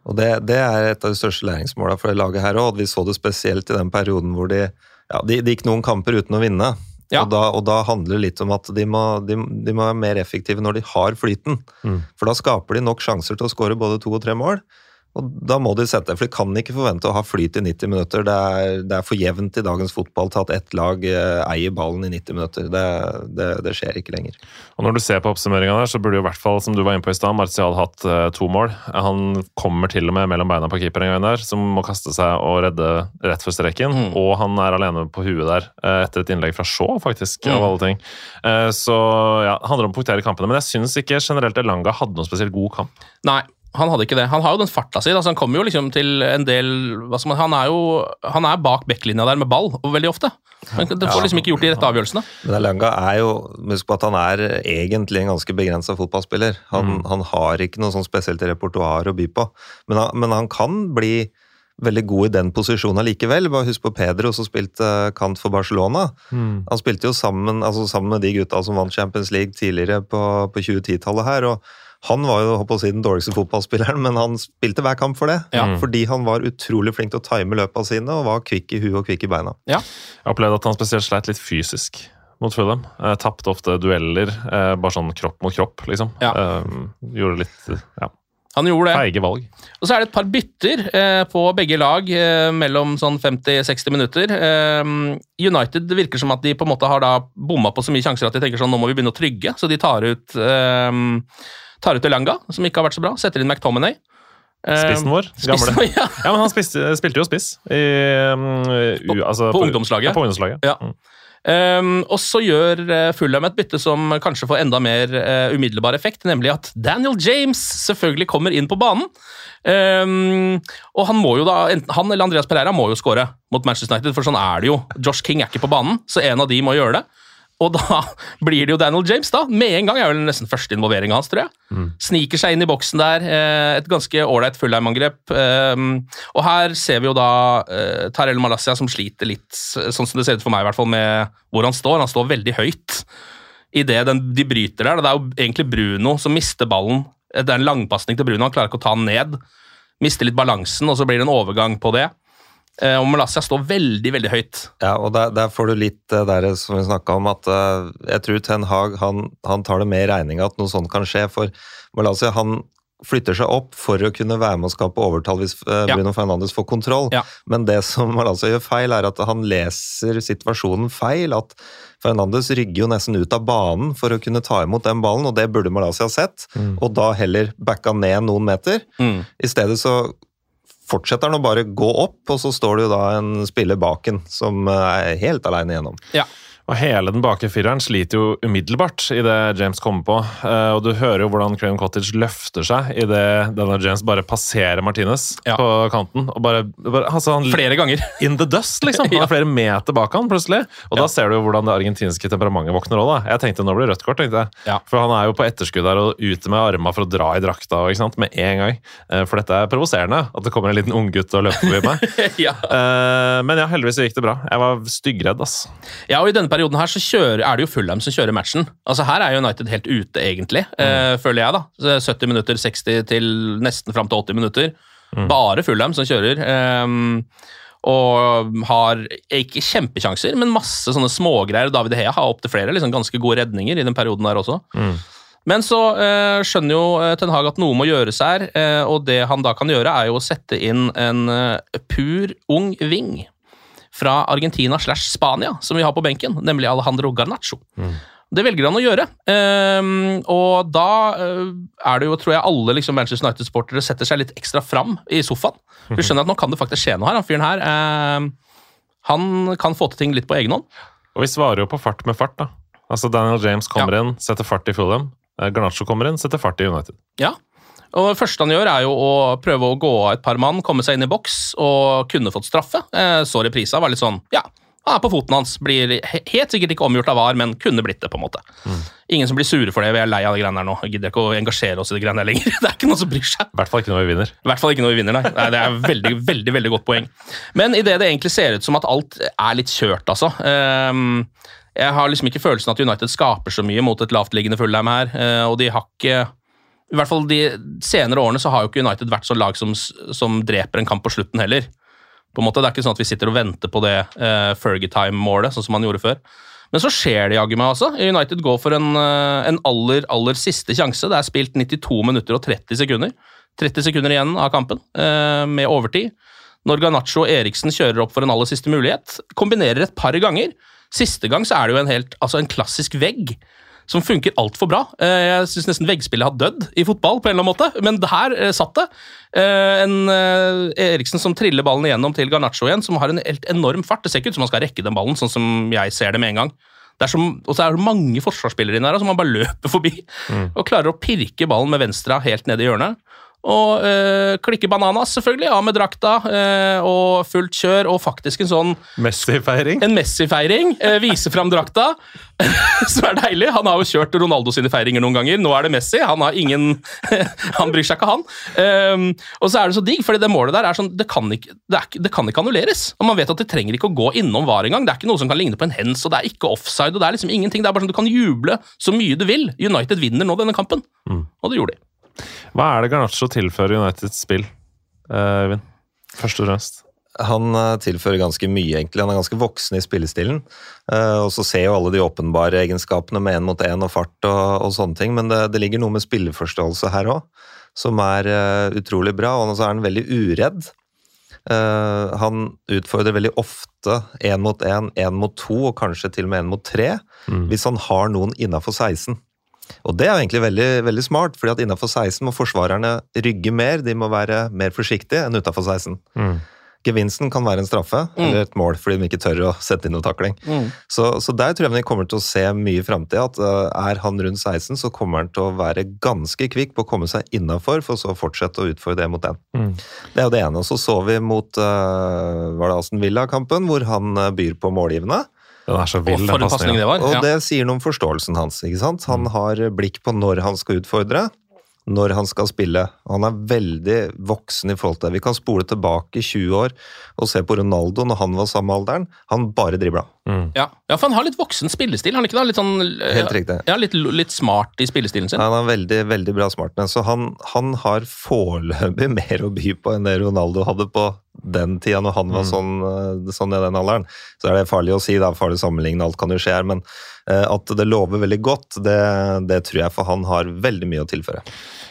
Og det, det er et av de største læringsmåla for det laget her òg. Vi så det spesielt i den perioden hvor de, ja, de, de gikk noen kamper uten å vinne. Ja. Og, da, og da handler det litt om at de må, de, de må være mer effektive når de har flyten. Mm. For da skaper de nok sjanser til å skåre både to og tre mål. Og da må de sette, for De kan ikke forvente å ha flyt i 90 minutter. Det er, det er for jevnt i dagens fotball til at ett lag eh, eier ballen i 90 minutter. Det, det, det skjer ikke lenger. Og Når du ser på oppsummeringa der, så burde jo i hvert fall, som du var inne på i stad, Martial hatt eh, to mål. Han kommer til og med mellom beina på keeper en gang der, som må kaste seg og redde rett for streken. Mm. Og han er alene på huet der, eh, etter et innlegg fra Shaw, faktisk, Mm. av alle ting. Eh, så ja, det handler om å punktere kampene. Men jeg syns ikke generelt Elanga hadde noen spesielt god kamp. Nei. Han hadde ikke det. Han har jo den farta si. Altså han kommer jo liksom til en del man, Han er jo han er bak backlinja der med ball og veldig ofte. Han det får liksom ikke gjort de rette avgjørelsene. Men Elanga er jo Husk på at han er egentlig en ganske begrensa fotballspiller. Han, Mm. han har ikke noe sånn spesielt repertoar å by på, men han, men han kan bli veldig god i den posisjonen likevel. Bare husk på Pedro som spilte eh, kant for Barcelona. Mm. Han spilte jo sammen, altså sammen med de gutta som vant Champions League tidligere på, på 2010-tallet her. og han var jo håper å si, den dårligste fotballspilleren, men han spilte hver kamp for det. Ja. Fordi han var utrolig flink til å time løpene sine og var kvikk i huet og kvikk i beina. Jeg opplevde at han spesielt sleit litt fysisk mot Fulham. Eh, Tapte ofte dueller, eh, bare sånn kropp mot kropp, liksom. Ja. Eh, gjorde litt ja, Han gjorde det. feige valg. Og så er det et par bytter eh, på begge lag eh, mellom sånn 50-60 minutter. Eh, United det virker som at de på en måte har da bomma på så mye sjanser at de tenker sånn, nå må vi begynne å trygge, så de tar ut eh, tar ut Elanga, som ikke har vært så bra, setter inn McTominay. Eh, Spissen vår, spissen gamle. vår, ja. Ja, men han spiste, spilte jo spiss i, um, u, altså, på ungdomslaget. Ja, på ungdomslaget. Ja. Mm. Um, og så gjør uh, Fulham et bytte som kanskje får enda mer uh, umiddelbar effekt, nemlig at Daniel James selvfølgelig kommer inn på banen. Um, og han må jo da, enten han eller Andreas Pereira må jo skåre mot Manchester United, for sånn er det jo. Josh King er ikke på banen, så en av de må gjøre det. Og da blir det jo Daniel James, da. Med en gang er vel nesten første involvering hans, tror jeg. Sniker seg inn i boksen der. eh, Et ganske ålreit Fullheim-angrep. Um, Og her ser vi jo da eh, Tarell Malassia som sliter litt, sånn som det ser ut for meg, i hvert fall med hvor han står. Han står veldig høyt idet de bryter der. Det er jo egentlig Bruno som mister ballen. Det er en langpasning til Bruno, han klarer ikke å ta den ned. Mister litt balansen, og så blir det en overgang på det. Eh, Og Malaysia står veldig, veldig høyt. Ja, og der, der får du litt det der som vi snakka om, at eh, jeg tror Ten Hag han, han tar det med i regninga at noe sånt kan skje. For Malaysia han flytter seg opp for å kunne være med å skape overtall hvis Bruno Ja. Fernandes får kontroll. Ja. Men det som Malaysia gjør feil, er at han leser situasjonen feil. At Fernandes rygger jo nesten ut av banen for å kunne ta imot den ballen, og det burde Malaysia sett. sett. Og da heller backa ned noen meter. Mm. I stedet så fortsetter han å bare gå opp, og så står det jo da en spiller bak en som eh, er helt aleine igjennom. Ja. Og hele den bakre fireren sliter jo umiddelbart idet James kommer på. Eh, og du hører jo hvordan Craven Cottage løfter seg idet denne James bare passerer Martinez Ja. på kanten. og bare, bare altså han Flere ganger. In the dust, liksom. Han er flere meter bak han plutselig. Og Ja. da ser du jo hvordan det argentinske temperamentet våkner òg, da. Jeg tenkte nå blir det rødt kort, tenkte jeg. Ja. For han er jo på etterskudd der og ute med arma for å dra i drakta ikke sant? med en gang. Eh, For dette er provoserende, at det kommer en liten unggutt og løper forbi meg. ja. Eh, Men ja, heldigvis gikk det bra. Jeg var styggredd, ass. Ja, og I denne perioden her så kjører, er det jo Fulham som kjører matchen. Altså Her er United helt ute, egentlig, eh, føler jeg. da. 70 minutter, 60 til nesten fram til 80 minutter. Bare Fulham som kjører. Eh, og har ikke kjempekjanser, men masse sånne smågreier. David Hea har opptil flere liksom ganske gode redninger i den perioden der også. Men så eh, skjønner jo eh, Ten Hag at noe må gjøres her, eh, og det han da kan gjøre, er jo å sette inn en eh, pur ung ving fra Argentina slash Spania, som vi har på benken, nemlig Alejandro Garnaccio. Det velger han å gjøre, Um, og da uh, er det jo, tror jeg, alle liksom, Manchester United-sportere setter seg litt ekstra fram i sofaen. Vi skjønner at nå kan det faktisk skje noe her. Han fyren her, uh, han kan få til ting litt på egen hånd. Og vi svarer jo på fart med fart, da. Altså Daniel James kommer inn, setter fart i Fulham. Eh, Garnaccio kommer inn, setter fart i United. Ja. Og det første han gjør, er jo å prøve å gå av et par mann, komme seg inn i boks og kunne fått straffe. Eh, så reprisa var litt sånn Ja, han er på foten hans. Blir helt sikkert ikke omgjort av VAR, men kunne blitt det, på en måte. Ingen som blir sure for det. Vi er lei av de greiene her nå. Jeg gidder ikke å engasjere oss i de greiene her lenger. Det er ikke noen som bryr seg. I hvert fall ikke når vi vinner. I hvert fall ikke når vi vinner, nei. nei det er et veldig, veldig veldig godt poeng. Men idet det egentlig ser ut som at alt er litt kjørt, altså. Um, jeg har liksom ikke følelsen at United skaper så mye mot et lavtliggende Fulham her, eh, og de har ikke I hvert fall de senere årene så har jo ikke United vært så lag som, som dreper en kamp på slutten heller. På en måte, Det er ikke sånn at vi sitter og venter på det uh, Fergie-time-målet, sånn som man gjorde før. Men så skjer det jaggu meg, altså. United går for en, eh, en aller, aller siste sjanse. Det er spilt 92 minutter og 30 sekunder. 30 sekunder igjen av kampen, eh, med overtid. Når Ganacho Eriksen kjører opp for en aller siste mulighet, kombinerer et par ganger. Siste gang så er det jo en, helt, altså en klassisk vegg som funker altfor bra. Eh, Jeg syns nesten veggspillet har dødd i fotball, på en eller annen måte, men her eh, satt det. Eh, En Eriksen som triller ballen igjennom til Garnaccio igjen, som har en helt enorm fart. Det ser ikke ut som han skal rekke den ballen, sånn som jeg ser det med en gang. Det er som, og så er det mange forsvarsspillere inne her som han bare løper forbi og klarer å pirke ballen med venstre helt ned i hjørnet. Og øh, klikke bananas, selvfølgelig, av med drakta, øh, og fullt kjør, og faktisk en sånn Messi-feiring. en Messi-feiring. Øh, vise fram drakta, som er deilig. Han har jo kjørt Ronaldo sine feiringer noen ganger. Nå er det Messi. Han har ingen Han bryr seg ikke, han. Um, og så er det så digg, fordi det målet der er sånn Det kan ikke, det er, det kan ikke annulleres. Og man vet at det trenger ikke å gå innom VAR engang. Det er ikke noe som kan ligne på en hens, og det er ikke offside, og det er liksom ingenting. Det er bare sånn Du kan juble så mye du vil. United vinner nå denne kampen. Og det gjorde de. Hva er det Garnaccio tilfører Uniteds spill, Eivind? Øyvind? Først og fremst. Han eh, tilfører ganske mye, egentlig. Han er ganske voksen i spillestilen. Eh, og så ser jo alle de åpenbare egenskapene med én mot én og fart og, og sånne ting, men det, det ligger noe med spilleforståelse her òg som er eh, utrolig bra. Og så er han veldig uredd. Uh, han utfordrer veldig ofte én mot én, én mot to og kanskje til og med én mot tre, hvis han har noen innafor 16. Og det er jo egentlig veldig, veldig smart, fordi at innafor 16 må forsvarerne rygge mer, de må være mer forsiktige enn utafor 16. Gevinsten kan være en straffe eller et mål, fordi de ikke tør å sette inn noe takling. Så, så der tror jeg vi kommer til å se mye i framtida. At uh, er han rundt 16, så kommer han til å være ganske kvikk på å komme seg innafor, for så å fortsette å utfordre det mot den. Det er jo det ene. Og så så vi mot uh, var det Aston Villa-kampen, hvor han uh, byr på målgivende. Den er så Og vill, for den en pasning det var. Og Ja. det sier noe om forståelsen hans. ikke sant? Han har blikk på når han skal utfordre, når han skal spille. Han er veldig voksen i forhold til det. Vi kan spole tilbake 20 år og se på Ronaldo når han var samme alderen. Han bare dribla. Ja. ja, for han har litt voksen spillestil. Han er ikke da? Litt sånn eh, Helt riktig. Ja, litt, litt smart i spillestilen sin. Han er veldig veldig bra smartness, så han, han har foreløpig mer å by på enn det Ronaldo hadde på den tida, når han var sånn, eh, sånn i den alderen. Så er det farlig å si, da, farlig å sammenligne, alt kan jo skje her, men eh, at det lover veldig godt, det, det tror jeg, for han har veldig mye å tilføre.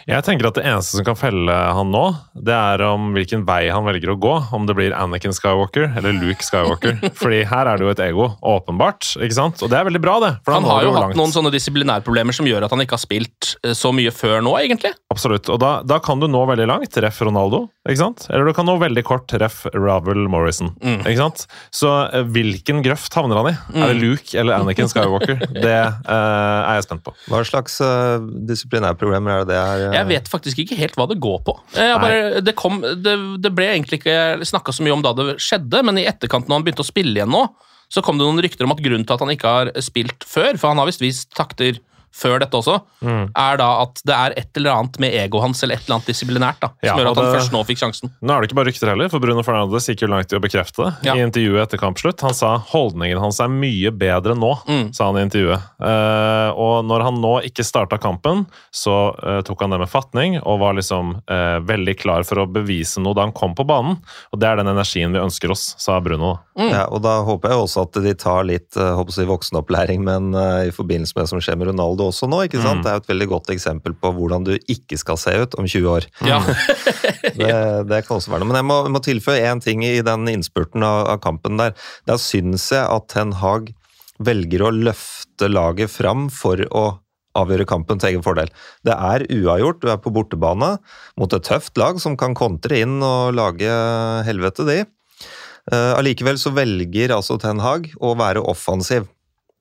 Jeg tenker at Det eneste som kan felle han nå, det er om hvilken vei han velger å gå. Om det blir Anakin Skywalker eller Luke Skywalker. Fordi her er det jo et ego, åpenbart. ikke sant? Og det er veldig bra, det. for Han når har jo langt. hatt noen sånne disiplinærproblemer som gjør at han ikke har spilt eh, så mye før nå, egentlig. Absolutt. Og da, da kan du nå veldig langt, ref Ronaldo. ikke sant? Eller du kan nå veldig kort, ref Ravel Morrison. Mm. ikke sant? Så eh, hvilken grøft havner han i? Er det Luke eller Anakin Skywalker? det uh, er jeg spent på. Hva slags uh, disiplinærproblemer er det det er? Uh... Jeg vet faktisk ikke helt hva det går på. Jeg bare, det, kom, det, det ble egentlig ikke snakka så mye om da det skjedde, men i etterkant, når han begynte å spille igjen nå, så kom det noen rykter om at grunnen til at han ikke har spilt før, for han har visst vist takter før dette også, er da at det er et eller annet med egoet hans eller et eller annet disiplinært da, som Ja, gjør at han det- først nå fikk sjansen. Nå er det ikke bare rykter heller, for Bruno Fernandes gikk jo langt i å bekrefte det Ja. i intervjuet etter kampslutt. Han sa holdningen hans er mye bedre nå, Mm. sa han i intervjuet. Uh, og når han nå ikke starta kampen, så uh, tok han det med fatning og var liksom uh, veldig klar for å bevise noe da han kom på banen. Og det er den energien vi ønsker oss, sa Bruno. Mm. Ja, og da håper jeg også at de tar litt håper jeg, voksenopplæring, men i forbindelse med det som skjer med Ronaldo også nå, ikke sant? Det er jo et veldig godt eksempel på hvordan du ikke skal se ut om 20 år. Ja. Det, det kan også være noe. Men jeg må, jeg må tilføye én ting i den innspurten av, av kampen der. Der syns jeg at Ten Hag velger å løfte laget fram for å avgjøre kampen til egen fordel. Det er uavgjort, du er på bortebane mot et tøft lag som kan kontre inn og lage helvete, de. Allikevel uh, så velger altså Ten Hag å være offensiv.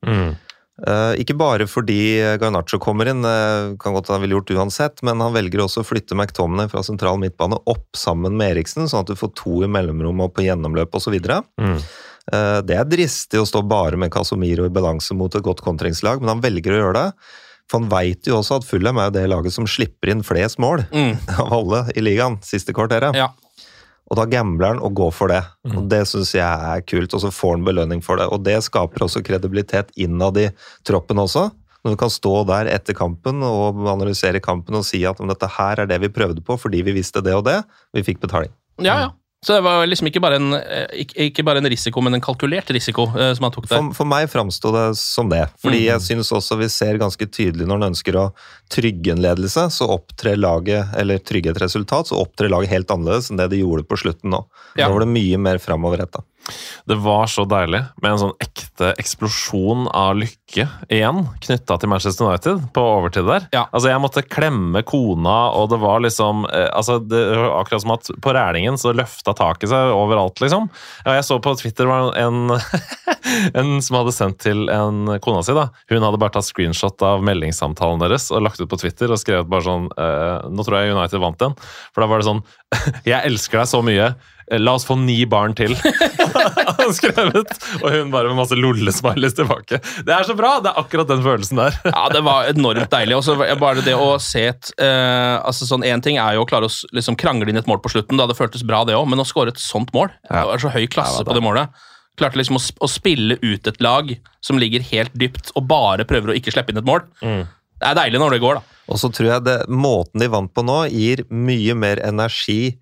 Eh, ikke bare fordi Garnaccio kommer inn, eh, kan godt han ville gjort uansett, men han velger også å flytte McTominay fra sentral midtbane opp sammen med Eriksen, sånn at du får to i mellomrom og på gjennomløp osv. Mm. Uh, det er dristig å stå bare med Casemiro i balanse mot et godt kontringslag, men han velger å gjøre det. For han veit jo også at Fulham er jo det laget som slipper inn flest mål Mm. av alle i ligaen siste kvarteret. Ja. Og da gambler han og går for det. Og Det syns jeg er kult, og så får han belønning for det. Og det skaper også kredibilitet innad i troppen også. Når du kan stå der etter kampen og analysere kampen og si at dette her er det vi prøvde på fordi vi visste det og det, vi fikk betaling. ja, ja. Så det var liksom ikke bare en, eh, ikke, bare en risiko, men en kalkulert risiko eh, som han tok der. For, for meg framsto det som det. Fordi Mm. jeg syns også vi ser ganske tydelig når han ønsker å trygge en ledelse, så opptrer laget, eller trygge et resultat, så opptrer laget helt annerledes enn det de gjorde på slutten nå. Ja. Nå var det mye mer framoverretta. Det var så deilig med en sånn ekte eksplosjon av lykke igjen, knytta til Manchester United på overtid der. Ja. Altså, jeg måtte klemme kona, og det var liksom eh, altså, det, var Akkurat som at på Rælingen så løfta taket seg overalt, liksom. Ja, jeg så på Twitter var en, en som hadde sendt til en kona si, da. Hun hadde bare tatt screenshot av meldingssamtalen deres og lagt ut på Twitter og skrevet bare sånn eh, Nå tror jeg United vant igjen. For da var det sånn Jeg elsker deg så mye. La oss få ni barn til. Han skrevet, og hun bare med masse lolle-smileys tilbake. Det er så bra! Det er akkurat den følelsen der. Ja, det var enormt deilig. Og så bare det å se et eh, altså sånn Én ting er jo å klare å liksom krangle inn et mål på slutten, da det føltes bra, det òg, men å skåre et sånt mål Det var så høy klasse på det målet. Klarte liksom å, å spille ut et lag som ligger helt dypt, og bare prøver å ikke slippe inn et mål. Det er deilig når det går, da. Og så tror jeg det, måten de vant på nå, gir mye mer energi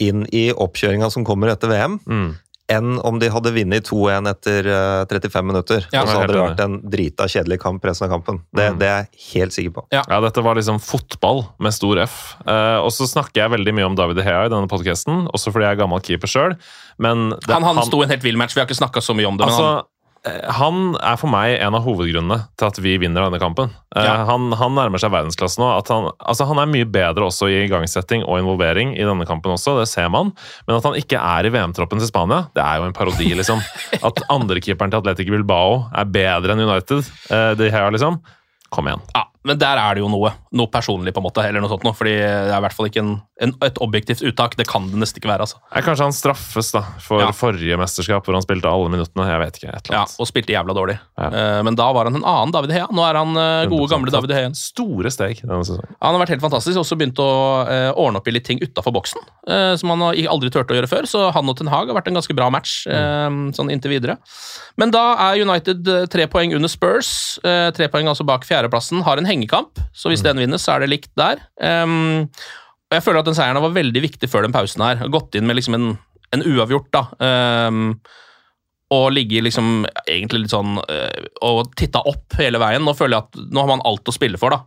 inn i oppkjøringa som kommer etter VM, Mm. enn om de hadde vunnet 2-1 etter eh, 35 minutter. Ja, og så hadde det vært en drita kjedelig kamp resten av kampen. Det, Mm. det er jeg helt sikker på. Ja. Ja, dette var liksom fotball med stor F. Uh, og så snakker jeg veldig mye om David Hea i denne podkasten, også fordi jeg er gammel keeper sjøl. Men Han, han sto en helt vill match, vi har ikke snakka så mye om det. men Altså, han, eh, han er for meg en av hovedgrunnene til at vi vinner denne kampen. Eh, Ja. Han, han nærmer seg verdensklasse nå. At han, altså han er mye bedre også i igangsetting og involvering i denne kampen også, det ser man. Men at han ikke er i VM-troppen til Spania, det er jo en parodi, liksom. At andrekeeperen til Atletic Bilbao er bedre enn United, eh, de her, liksom. Kom igjen. ja, men der er det jo noe. Noe personlig, på en måte. eller noe sånt noe, fordi Det er i hvert fall ikke en, en, et objektivt uttak. Det kan det nesten ikke være. altså. Jeg, Kanskje han straffes da for Ja. forrige mesterskap, hvor han spilte alle minuttene. Jeg vet ikke. Ja. Og spilte jævla dårlig. Ja. Uh, men da var han en annen David Hea. Nå er han uh, gode, gamle David Hea. Store steg denne sesongen. Han har vært helt fantastisk. Også begynt å uh, ordne opp i litt ting utafor boksen. som han aldri turte å gjøre før. Så han og Ten Hag har vært en ganske bra match mm. sånn inntil videre. Men da er United tre poeng under Spurs. tre poeng altså bak fjerdeplassen. Har en hengekamp, så hvis den vinnes, så er det likt der. Um, og jeg føler at den seieren var veldig viktig før den pausen her. Gått inn med liksom en, en uavgjort, da. Um, og ligge liksom egentlig litt sånn uh, og titta opp hele veien. Nå føler jeg at nå har man alt å spille for, da.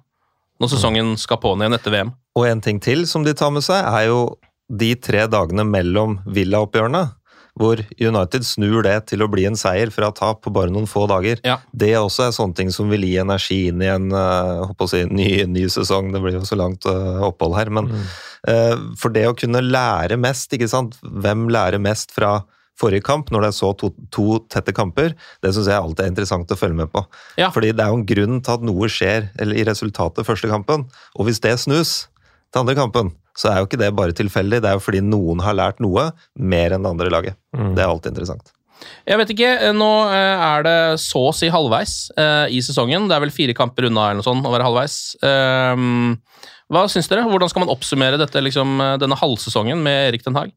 Når sesongen skal på'n igjen etter VM. Og en ting til som de tar med seg, er jo de tre dagene mellom Villa-oppgjørene. Hvor United snur det til å bli en seier fra tap på bare noen få dager. Ja. Det også er sånne ting som vil gi energi inn i en å si, ny, ny sesong. Det blir jo så langt eh, opphold her. Men eh, for det å kunne lære mest, ikke sant. Hvem lærer mest fra forrige kamp, når det er så to, to tette kamper, det syns jeg alltid er interessant å følge med på. Ja. Fordi det er jo en grunn til at noe skjer eller i resultatet første kampen. Og hvis det snus til andre kampen, så er jo ikke det bare tilfeldig. Det er jo fordi noen har lært noe mer enn det andre laget. Det er alltid interessant. Jeg vet ikke, eh, Nå eh, er det så å si halvveis eh, i sesongen. Det er vel fire kamper unna eller noe sånt å være halvveis. Ehm, hva syns dere? Hvordan skal man oppsummere dette, liksom, eh, denne halvsesongen med Erik Den Haag?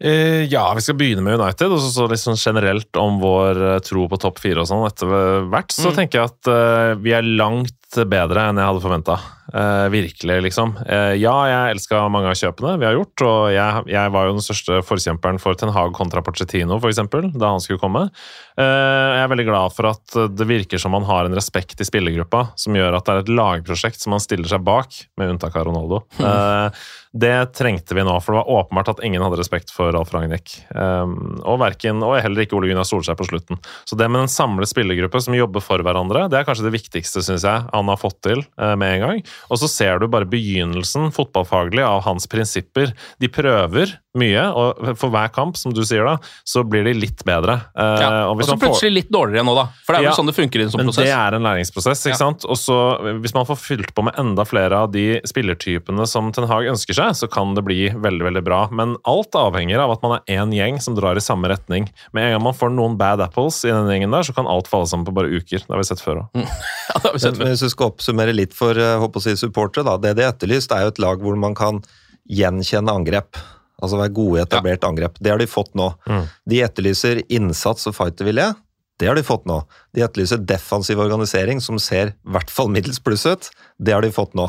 Eh, ja, vi skal begynne med United, og så, sånn generelt om vår eh, tro på topp fire og sånn etter hvert. Så Mm. tenker jeg at eh, vi er langt bedre enn jeg hadde forventa. Virkelig, liksom. Eh, ja, jeg elska mange av kjøpene vi har gjort, og jeg, jeg var jo den største forkjemperen for Ten Hag kontra Pochettino, eksempel, da han skulle komme. Eh, jeg er veldig glad for at det virker som man har en respekt i spillergruppa som gjør at det er et lagprosjekt som man stiller seg bak, med unntak av Ronaldo. Eh, det trengte vi nå, for det var åpenbart at ingen hadde respekt for Ralf Ragnhild. Og, verken, og heller ikke Ole Gunnar Solskjær på slutten. Så det med en samlet spillergruppe som jobber for hverandre, det er kanskje det viktigste, syns jeg, han har fått til uh, med en gang. Og så ser du bare begynnelsen fotballfaglig av hans prinsipper. De prøver mye, og for hver kamp, som du sier da, så blir de litt bedre. Uh, Ja. og så plutselig får- litt dårligere nå, da. For det er vel Ja, sånn det funker i en sånn men prosess. det er en læringsprosess, ikke Ja. sant? Og så hvis man får fylt på med enda flere av de spillertypene som Ten Hag ønsker seg, så kan det bli veldig, veldig bra. Men alt avhenger av at man er én gjeng som drar i samme retning. Med en gang man får noen bad apples i den gjengen der, så kan alt falle sammen på bare uker. Det har vi sett før òg. Ja, det har vi sett Men hvis du skal oppsummere litt for eh, håper å si, supportere, da. Det de har etterlyst, er jo et lag hvor man kan gjenkjenne angrep. Altså være gode i etablert angrep. Det har de fått nå. Mm. De etterlyser innsats og fightervilje. Det har de fått nå. De etterlyser defensiv organisering som ser i hvert fall middels pluss ut. Det har de fått nå.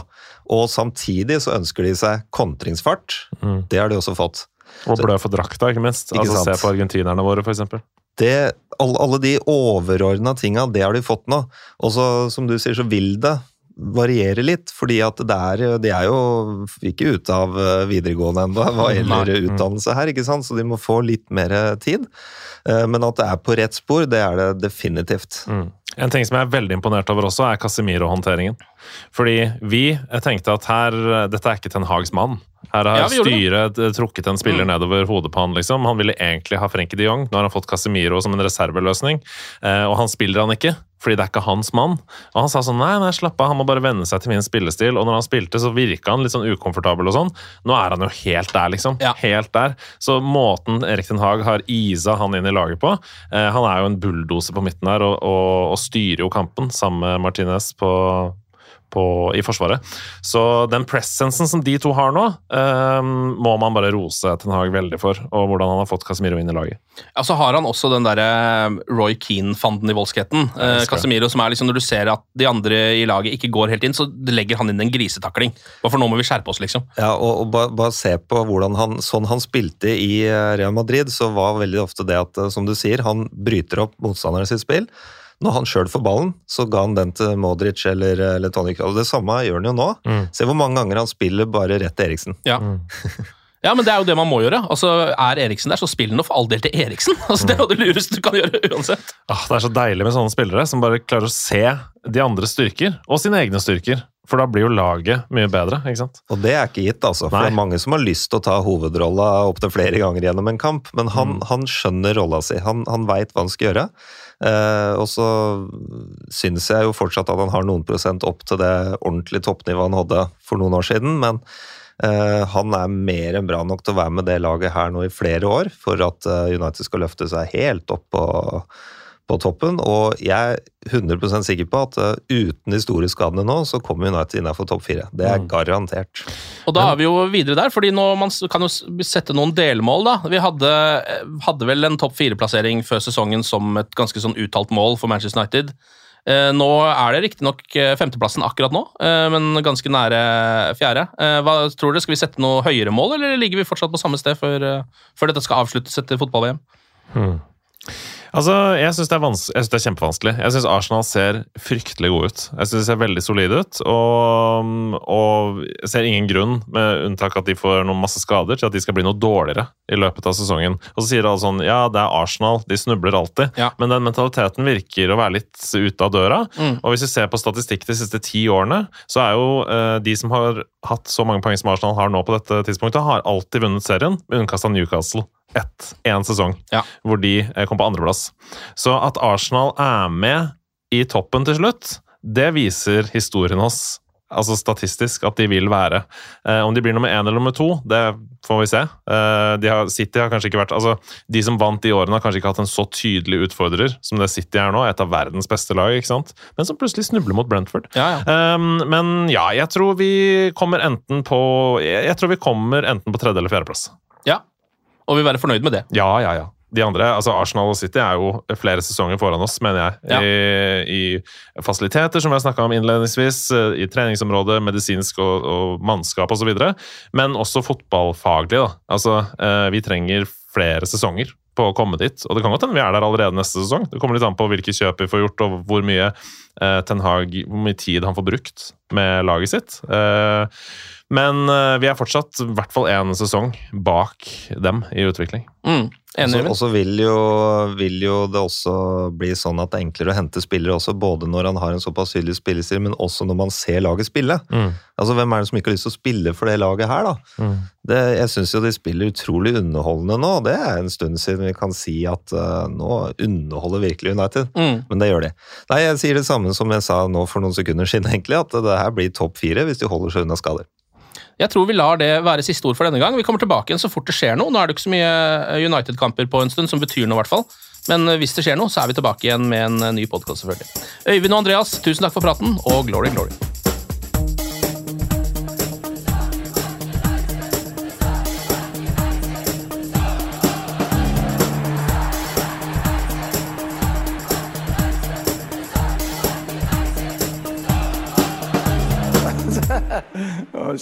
Og samtidig så ønsker de seg kontringsfart. Mm. Det har de også fått. Og blø for drakta, ikke minst. Ikke altså sant. Se på argentinerne våre, eksempel. det, alle, alle de overordna tinga, det har de fått nå. Og så, som du sier, så vil det varierer litt, fordi at det er, de er jo ikke ute av eh, videregående ennå hva gjelder utdannelse her, ikke sant? så de må få litt mer tid. Eh, Men at det er på rett spor, det er det definitivt. Mm. En ting som jeg er veldig imponert over også, er Casemiro-håndteringen. Fordi vi jeg tenkte at her Dette er ikke Ten Hags mann. Her har Ja, styret eh, trukket en spiller nedover hodet på han. liksom. Han ville egentlig ha Frenkie de Jong. Nå har han fått Casemiro som en reserveløsning, eh, og han spiller han ikke. Fordi det er ikke hans mann. Og han sa sånn nei, nei, slapp av, han må bare venne seg til min spillestil. Og når han spilte, så virka han litt sånn ukomfortabel og sånn. Nå er han jo helt der, liksom. Ja. Helt der. Så måten Erik Den Haag har isa han inn i laget på eh, Han er jo en bulldoser på midten her og, og, og styrer jo kampen sammen med Martinez på på, i Forsvaret. Så den presensen som de to har nå, um, må man bare rose Ten Hag veldig for. Og hvordan han har fått Casemiro inn i laget. Ja, så har han også den derre Roy Keane-fanden i voldskheten. jeg Eh, Casemiro, som er liksom Når du ser at de andre i laget ikke går helt inn, så legger han inn en grisetakling. Bare for nå må vi skjerpe oss, liksom. Ja, og, og bare, bare se på hvordan han, sånn han spilte i eh, Real Madrid, så var veldig ofte det at, eh, som du sier, han bryter opp motstanderen sitt spill. Når han sjøl får ballen, så ga han den til Modric eller, eller Tony Kroos. Det samme gjør han jo nå. Mm. Se hvor mange ganger han spiller bare rett til Eriksen. Ja. ja, men det er jo det man må gjøre. Altså, Er Eriksen der, så spill han for all del til Eriksen! Altså, Det er jo det lureste du kan gjøre uansett. Ah, det er så deilig med sånne spillere som bare klarer å se de andre styrker, og sine egne styrker. For da blir jo laget mye bedre, ikke sant? Og det er ikke gitt, altså. For Nei. det er mange som har lyst til å ta hovedrolla opptil flere ganger gjennom en kamp, men han, Mm. han skjønner rolla si. Han, han veit hva han skal gjøre. Eh, og så syns jeg jo fortsatt at han har noen prosent opp til det ordentlige toppnivået han hadde for noen år siden, men eh, han er mer enn bra nok til å være med det laget her nå i flere år for at eh, United skal løfte seg helt opp på, på toppen. Og jeg er 100% sikker på at uh, uten de store skadene nå, så kommer United innenfor topp fire. Det er Mm. garantert. Og da er vi jo videre der, fordi nå man kan jo sette noen delmål, da. Vi hadde, eh, hadde vel en topp fire-plassering før sesongen som et ganske sånn uttalt mål for Manchester United. Eh, Nå er det riktignok femteplassen akkurat nå, eh, men ganske nære fjerde. Eh, Hva tror dere, Skal vi sette noe høyere mål, eller ligger vi fortsatt på samme sted før, før dette skal avsluttes etter fotball-VM? Altså, Jeg syns det, det er kjempevanskelig. Jeg syns Arsenal ser fryktelig gode ut. Jeg synes De ser veldig solide ut. Og, og jeg ser ingen grunn, med unntak at de får noen masse skader, til at de skal bli noe dårligere i løpet av sesongen. Og så sier alle sånn Ja, det er Arsenal, de snubler alltid. Ja. Men den mentaliteten virker å være litt ute av døra. Mm. Og hvis vi ser på statistikk de siste ti årene, så er jo uh, de som har hatt så mange poeng som Arsenal har nå på dette tidspunktet, har alltid vunnet serien, med unntak av Newcastle. Ett, én sesong, Ja. hvor de eh, kom på andreplass. Så at Arsenal er med i toppen til slutt, det viser historien oss. Altså statistisk at de vil være. Eh, om de blir nummer én eller nummer to, det får vi se. Eh, de har, City har kanskje ikke vært altså De som vant de årene, har kanskje ikke hatt en så tydelig utfordrer som det City er nå. Et av verdens beste lag, ikke sant? men som plutselig snubler mot Brentford. Ja, ja. Eh, men ja, jeg tror vi kommer enten på Jeg, jeg tror vi kommer enten på tredje eller fjerdeplass. ja. Og vi være fornøyd med det. Ja, ja, ja. De andre, altså Arsenal og City er jo flere sesonger foran oss, mener jeg. Ja. I, I fasiliteter, som vi har snakka om innledningsvis, eh, i treningsområdet, medisinsk og, og mannskap osv. Men også fotballfaglig. da. Altså, eh, Vi trenger flere sesonger på å komme dit. Og det kan godt hende vi er der allerede neste sesong. Det kommer litt an på hvilke kjøp vi får gjort, og hvor mye eh, Ten Hag, hvor mye tid han får brukt med laget sitt. Eh, men eh, vi er fortsatt i hvert fall én sesong bak dem i utvikling. Mm. Og så vil, vil jo det også bli sånn at det er enklere å hente spillere også, både når han har en såpass tydelig spillestil, men også når man ser laget spille. Mm. Altså, Hvem er det som ikke har lyst til å spille for det laget her, da? Mm. Det, jeg syns jo de spiller utrolig underholdende nå. Det er en stund siden vi kan si at uh, nå underholder virkelig United. Mm. Men det gjør de. Nei, jeg sier det samme som jeg sa nå for noen sekunder siden, egentlig, at det her blir topp fire hvis de holder seg unna skader. Jeg tror vi lar det være siste ord for denne gang. Vi kommer tilbake igjen så fort det skjer noe. Nå er det ikke så mye eh, United-kamper på en stund som betyr noe, i hvert fall. Men eh, hvis det skjer noe, så er vi tilbake igjen med en eh, ny podkast, selvfølgelig. Øyvind og Andreas, tusen takk for praten, og glory, glory.